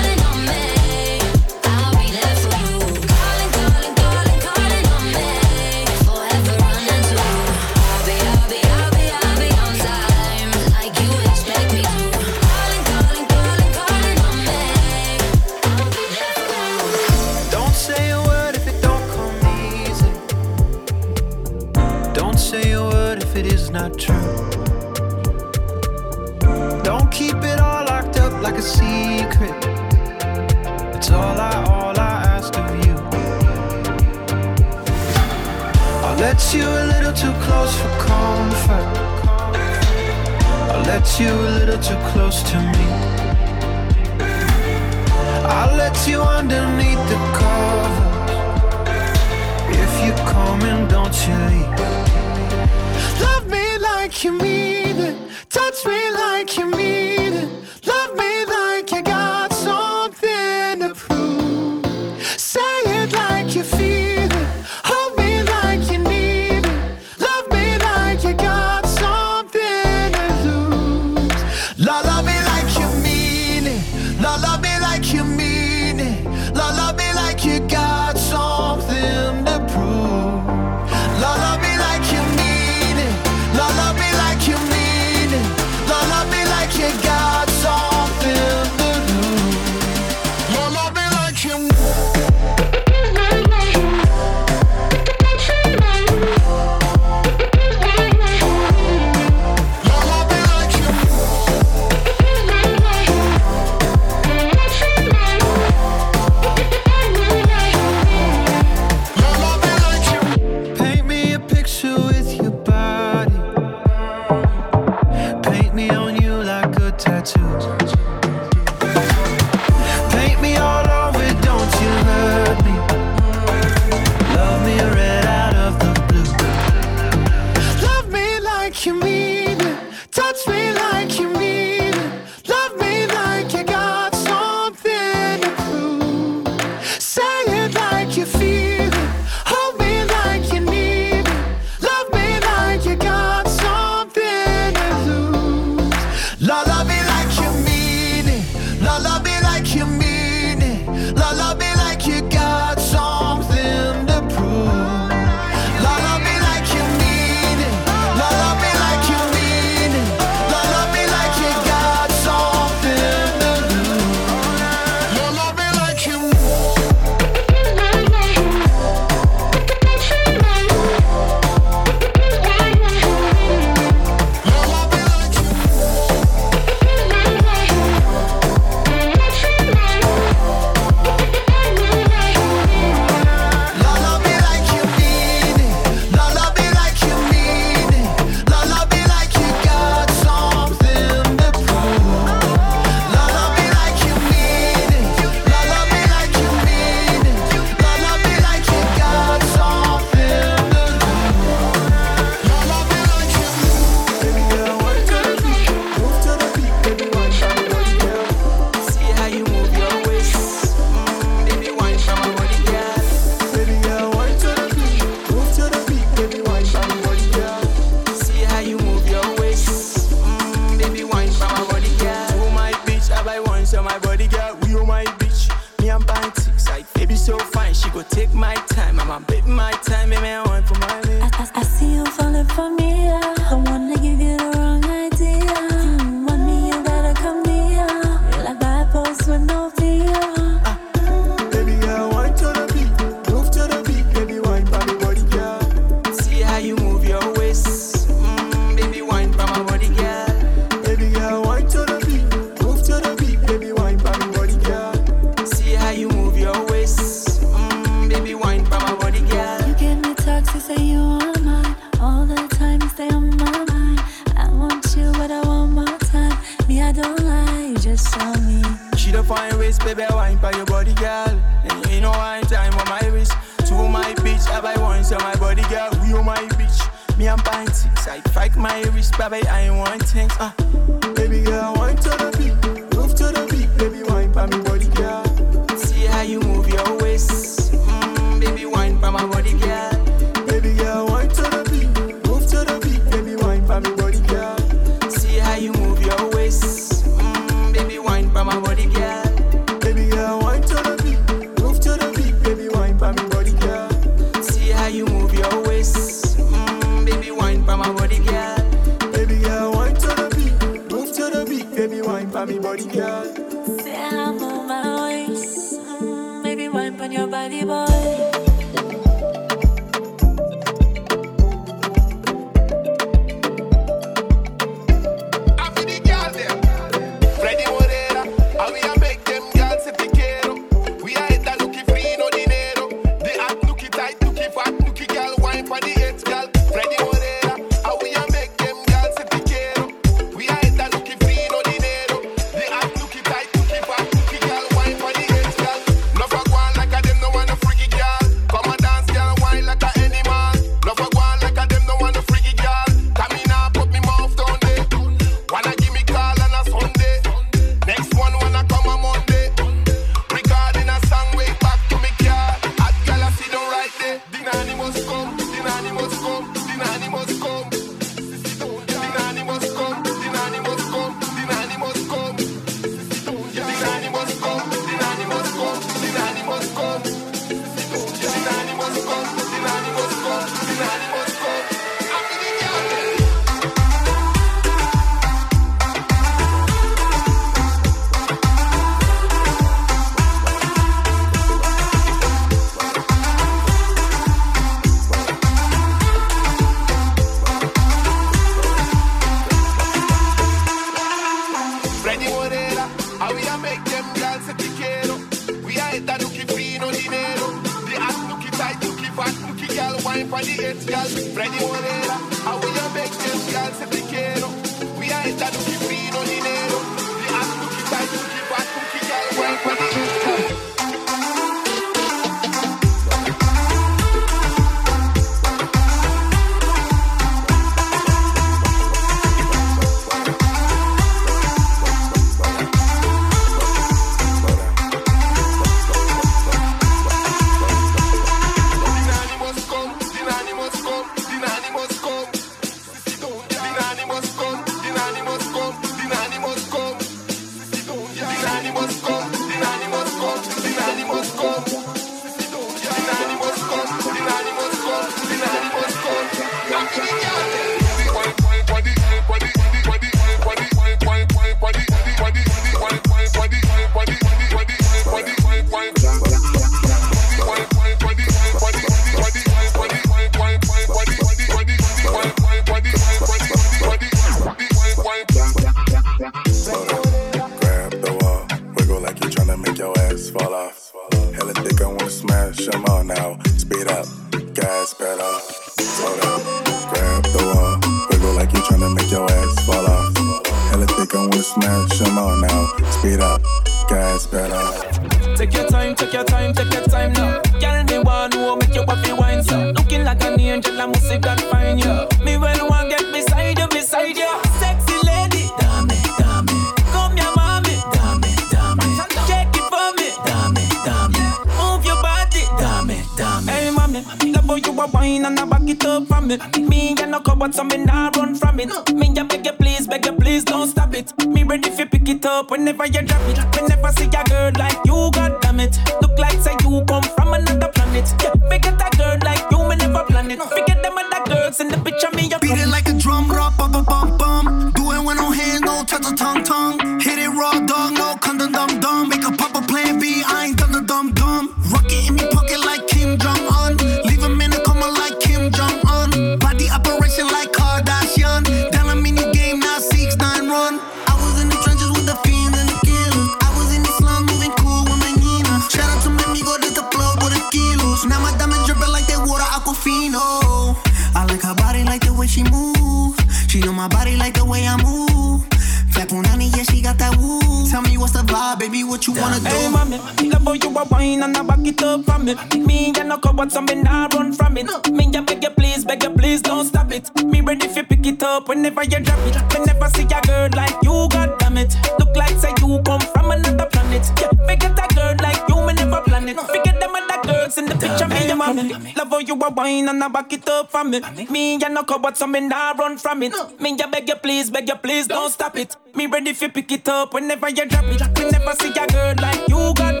from. Me, and ya no know, but some me nah run from it. No. Me ya beg you please, beg you please, don't, don't stop it. Me ready for pick it up whenever you drop it. We never see a girl like you got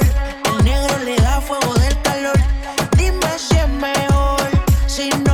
El negro le da fuego del calor. Dime si es mejor si no.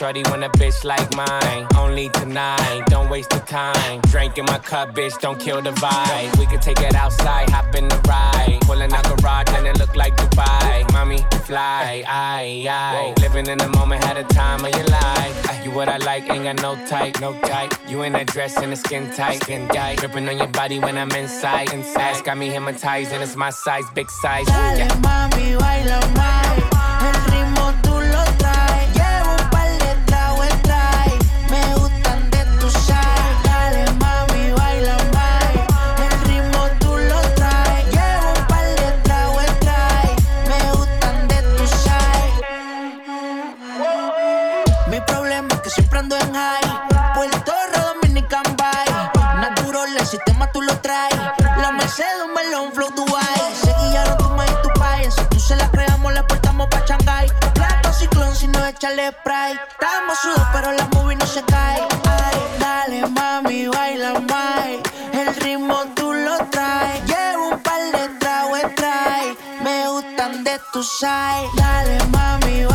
Shorty want a bitch like mine. Only tonight, don't waste the time. Drink in my cup, bitch, don't kill the vibe. We could take it outside, hop in the ride. Pulling out garage and it look like Dubai. Mommy, fly, I, I. Living in the moment, had a time of your life. Ah, you what I like, ain't got no type, no type. You in that dress and the skin tight, skin tight. Dripping on your body when I'm inside, inside. Got me hypnotized and it's my size, big size. Dale, mommy, baila. spray. Estamos sudos, pero la movie no se cae. Ay, dale, mami, baila más. El ritmo tú lo traes. Llevo un par de tragos, trae. Me gustan de tu side. Dale, mami,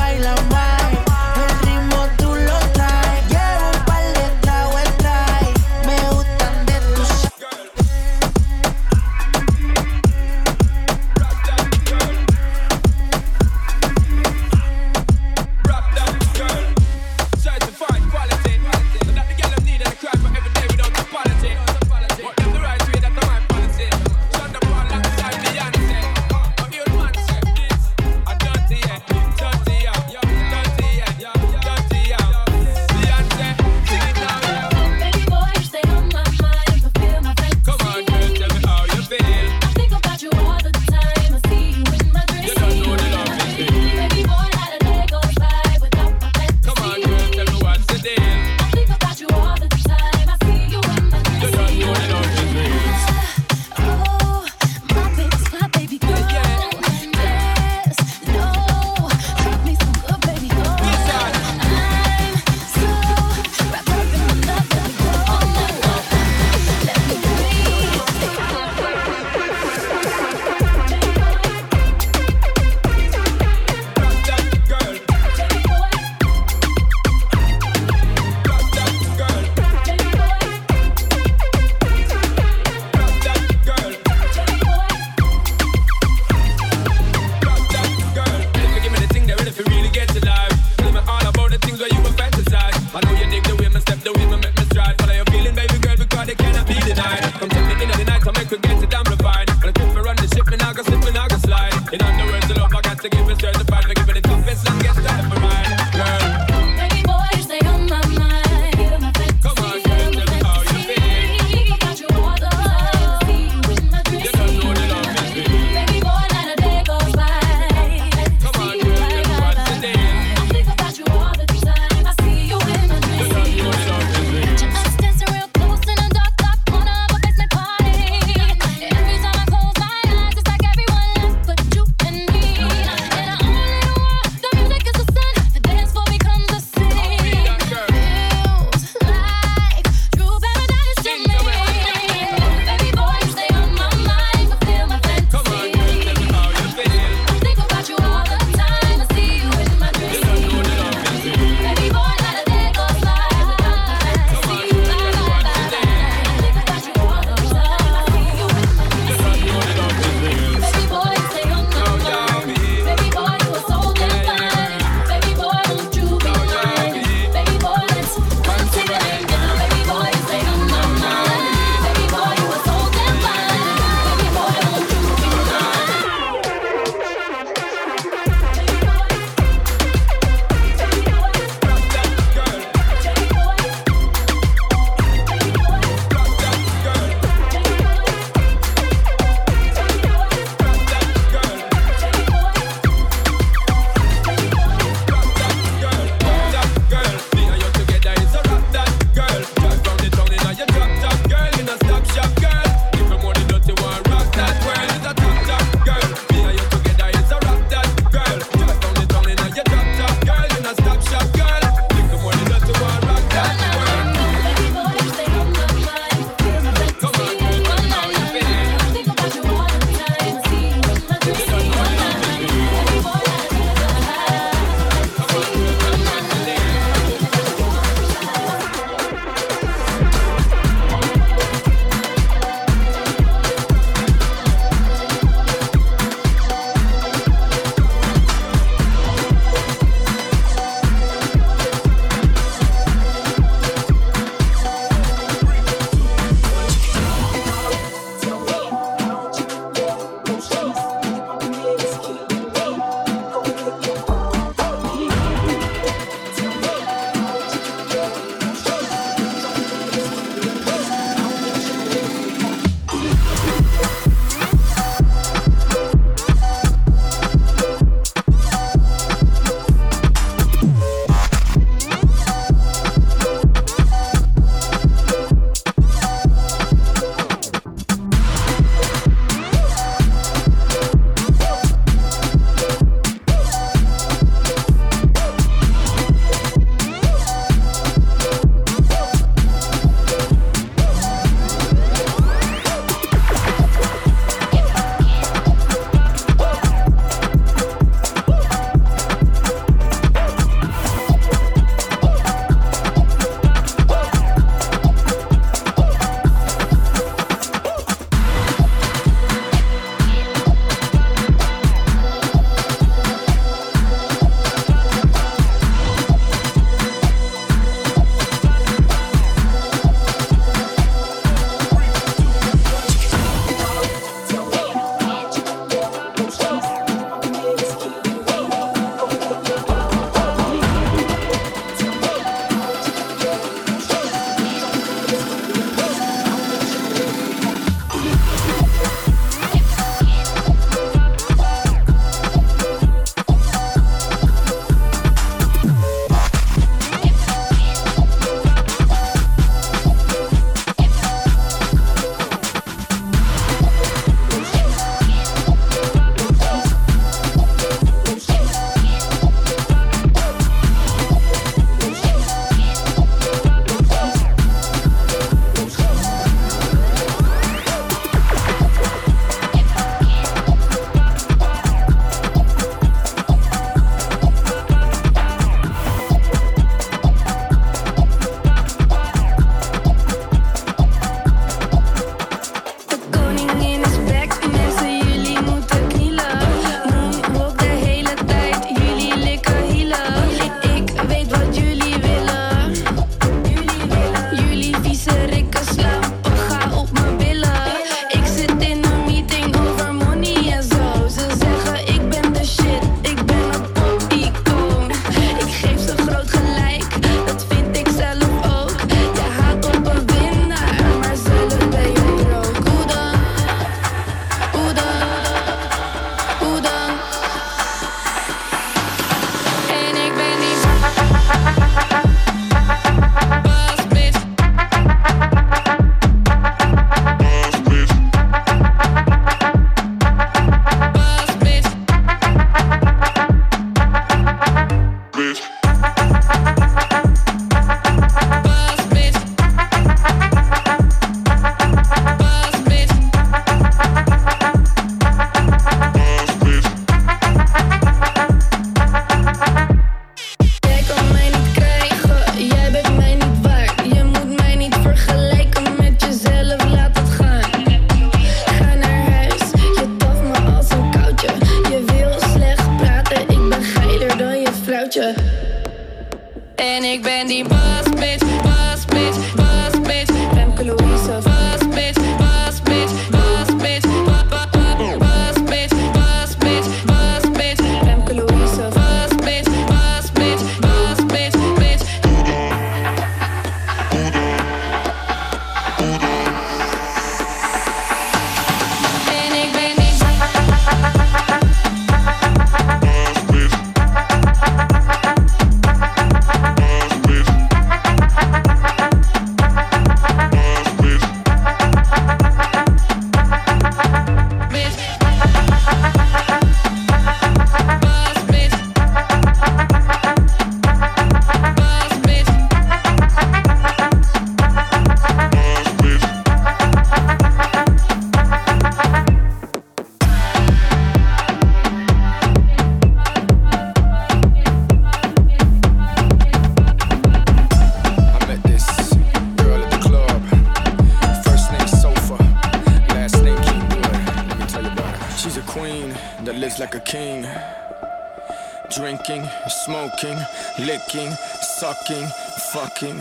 fucking, fucking.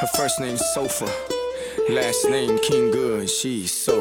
Her first name's Sofa, last name King Good. She's so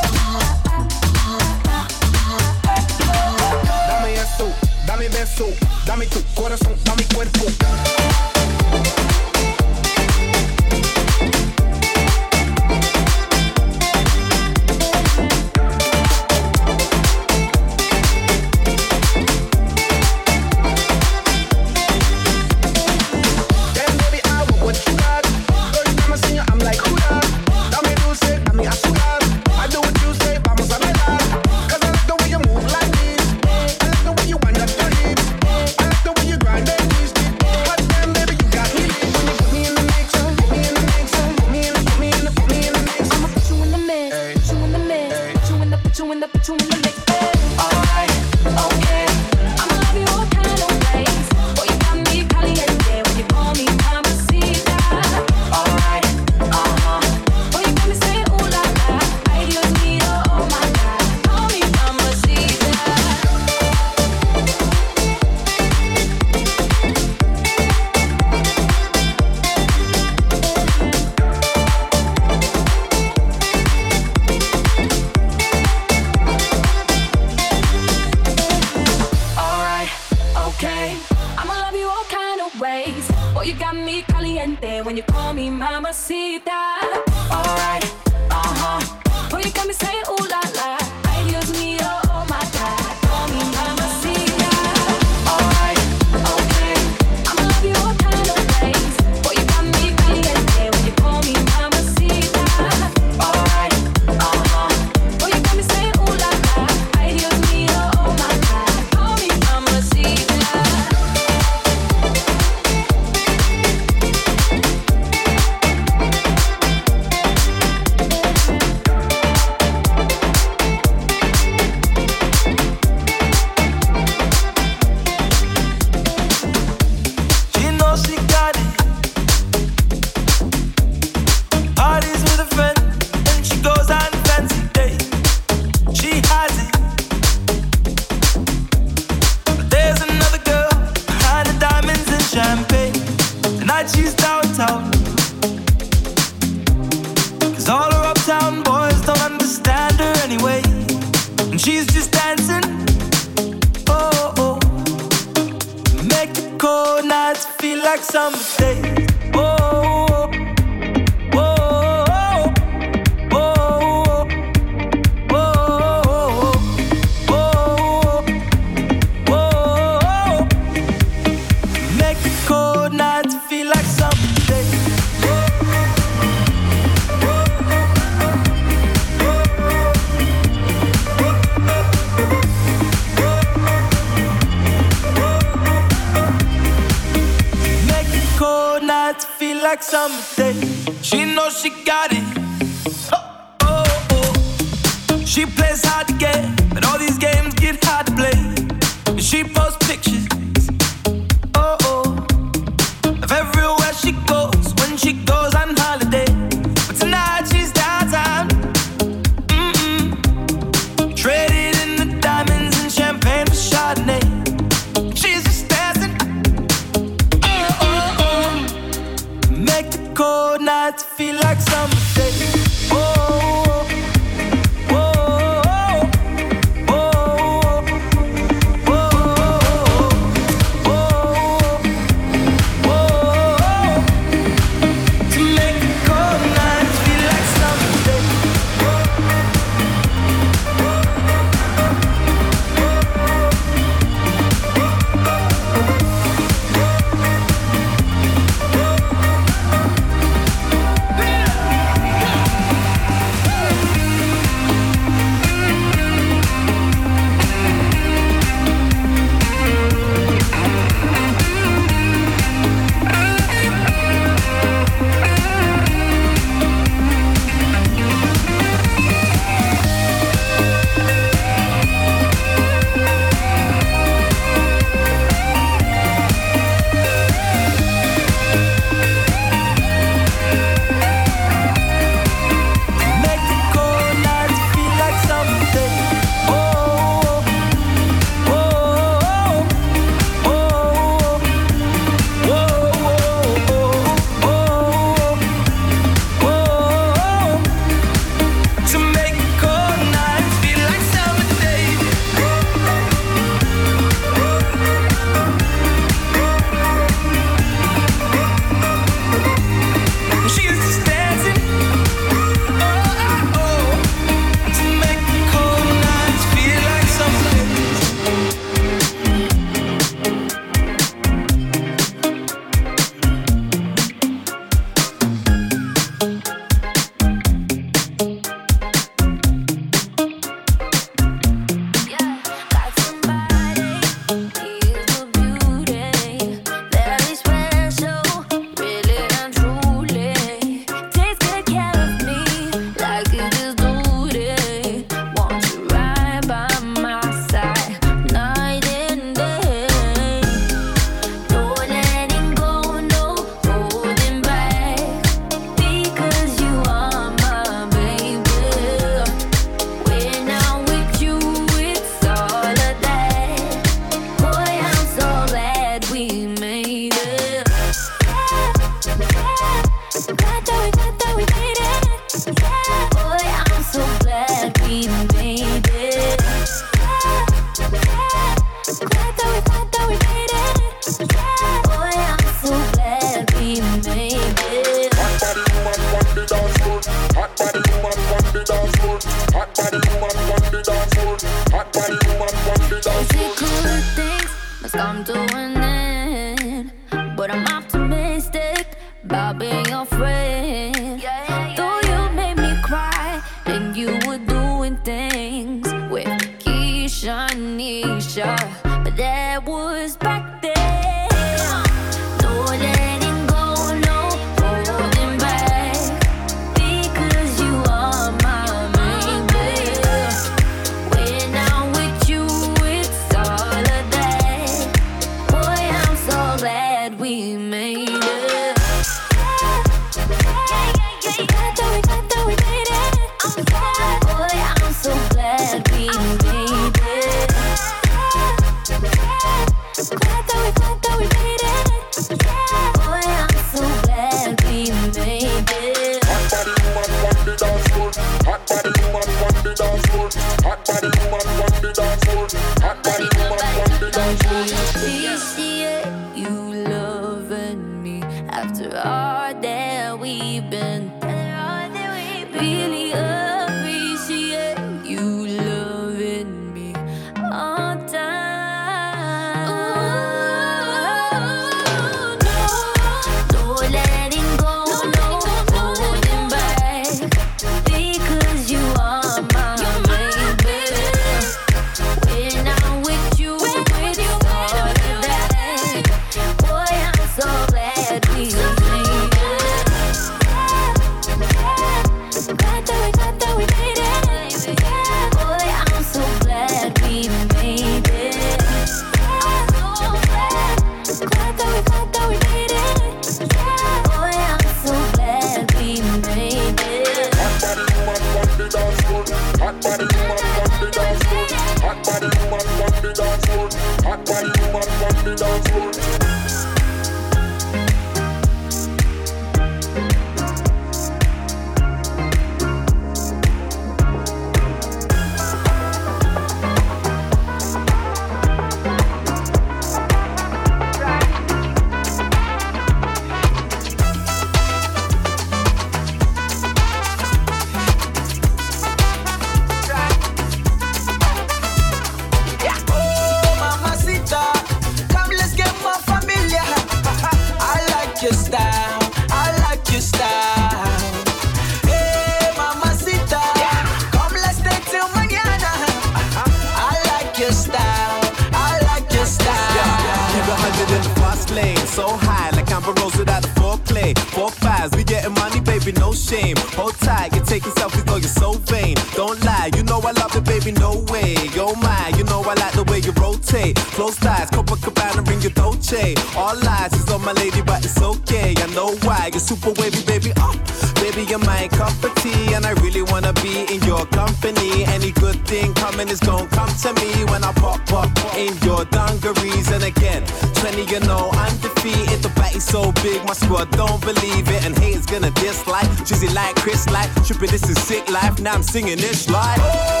I'm singing this like. Oh.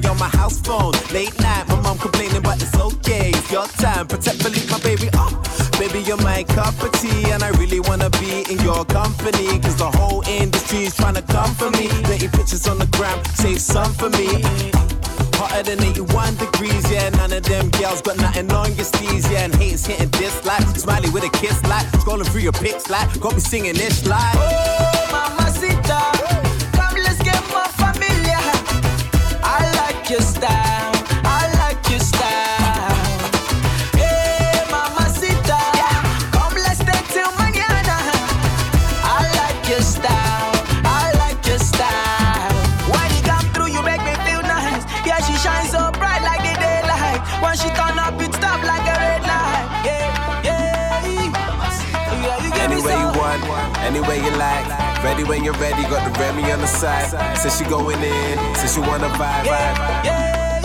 calling on my house phone. Late night, my mom complaining, but it's okay. It's your time. Protect, leave my baby. Oh, baby, you're my cup of tea, and I really wanna be in your company. Cause the whole industry's trying to come for me. Dirty pictures on the gram, save some for me. Hotter than 81 degrees, yeah. None of them girls got nothing on your sleeves, yeah. And hates hitting dislike. Smiley with a kiss, like. Scrolling through your pics, like. Got me singing this, like. Oh, mamacita. your style. when you're ready, got the Remy on the side. Says she going in, says she wanna vibe, vibe. Yeah.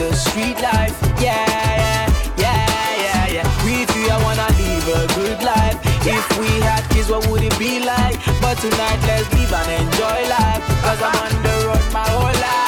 the street life. Yeah, yeah, yeah, yeah, yeah. With you, I wanna live a good life. If we had kids, what would it be like? But tonight, let's live and enjoy life. Cause I'm on the road my whole life.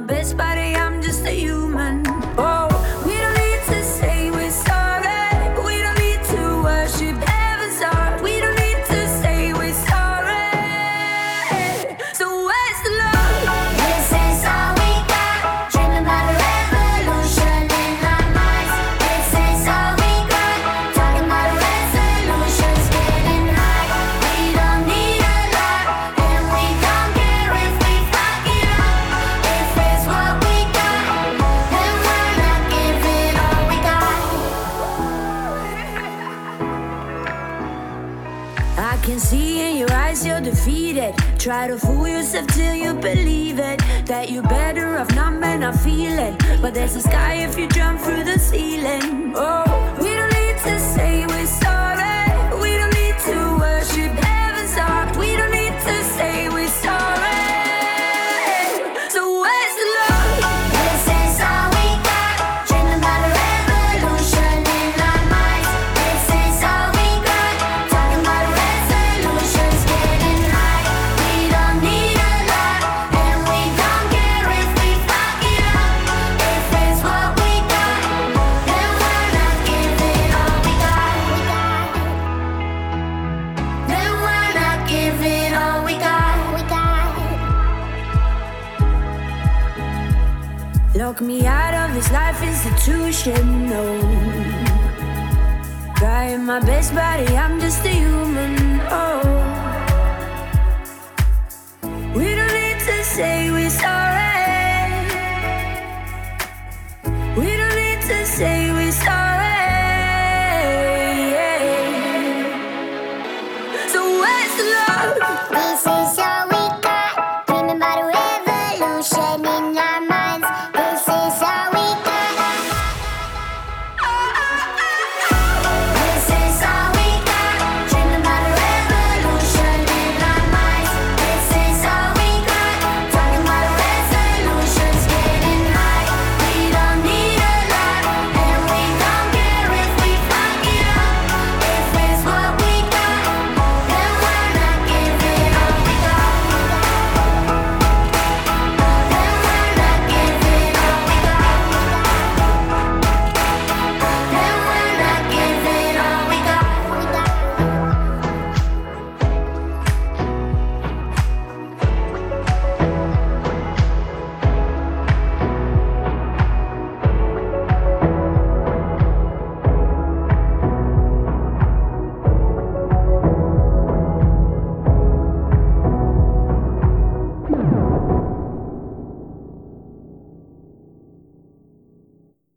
best by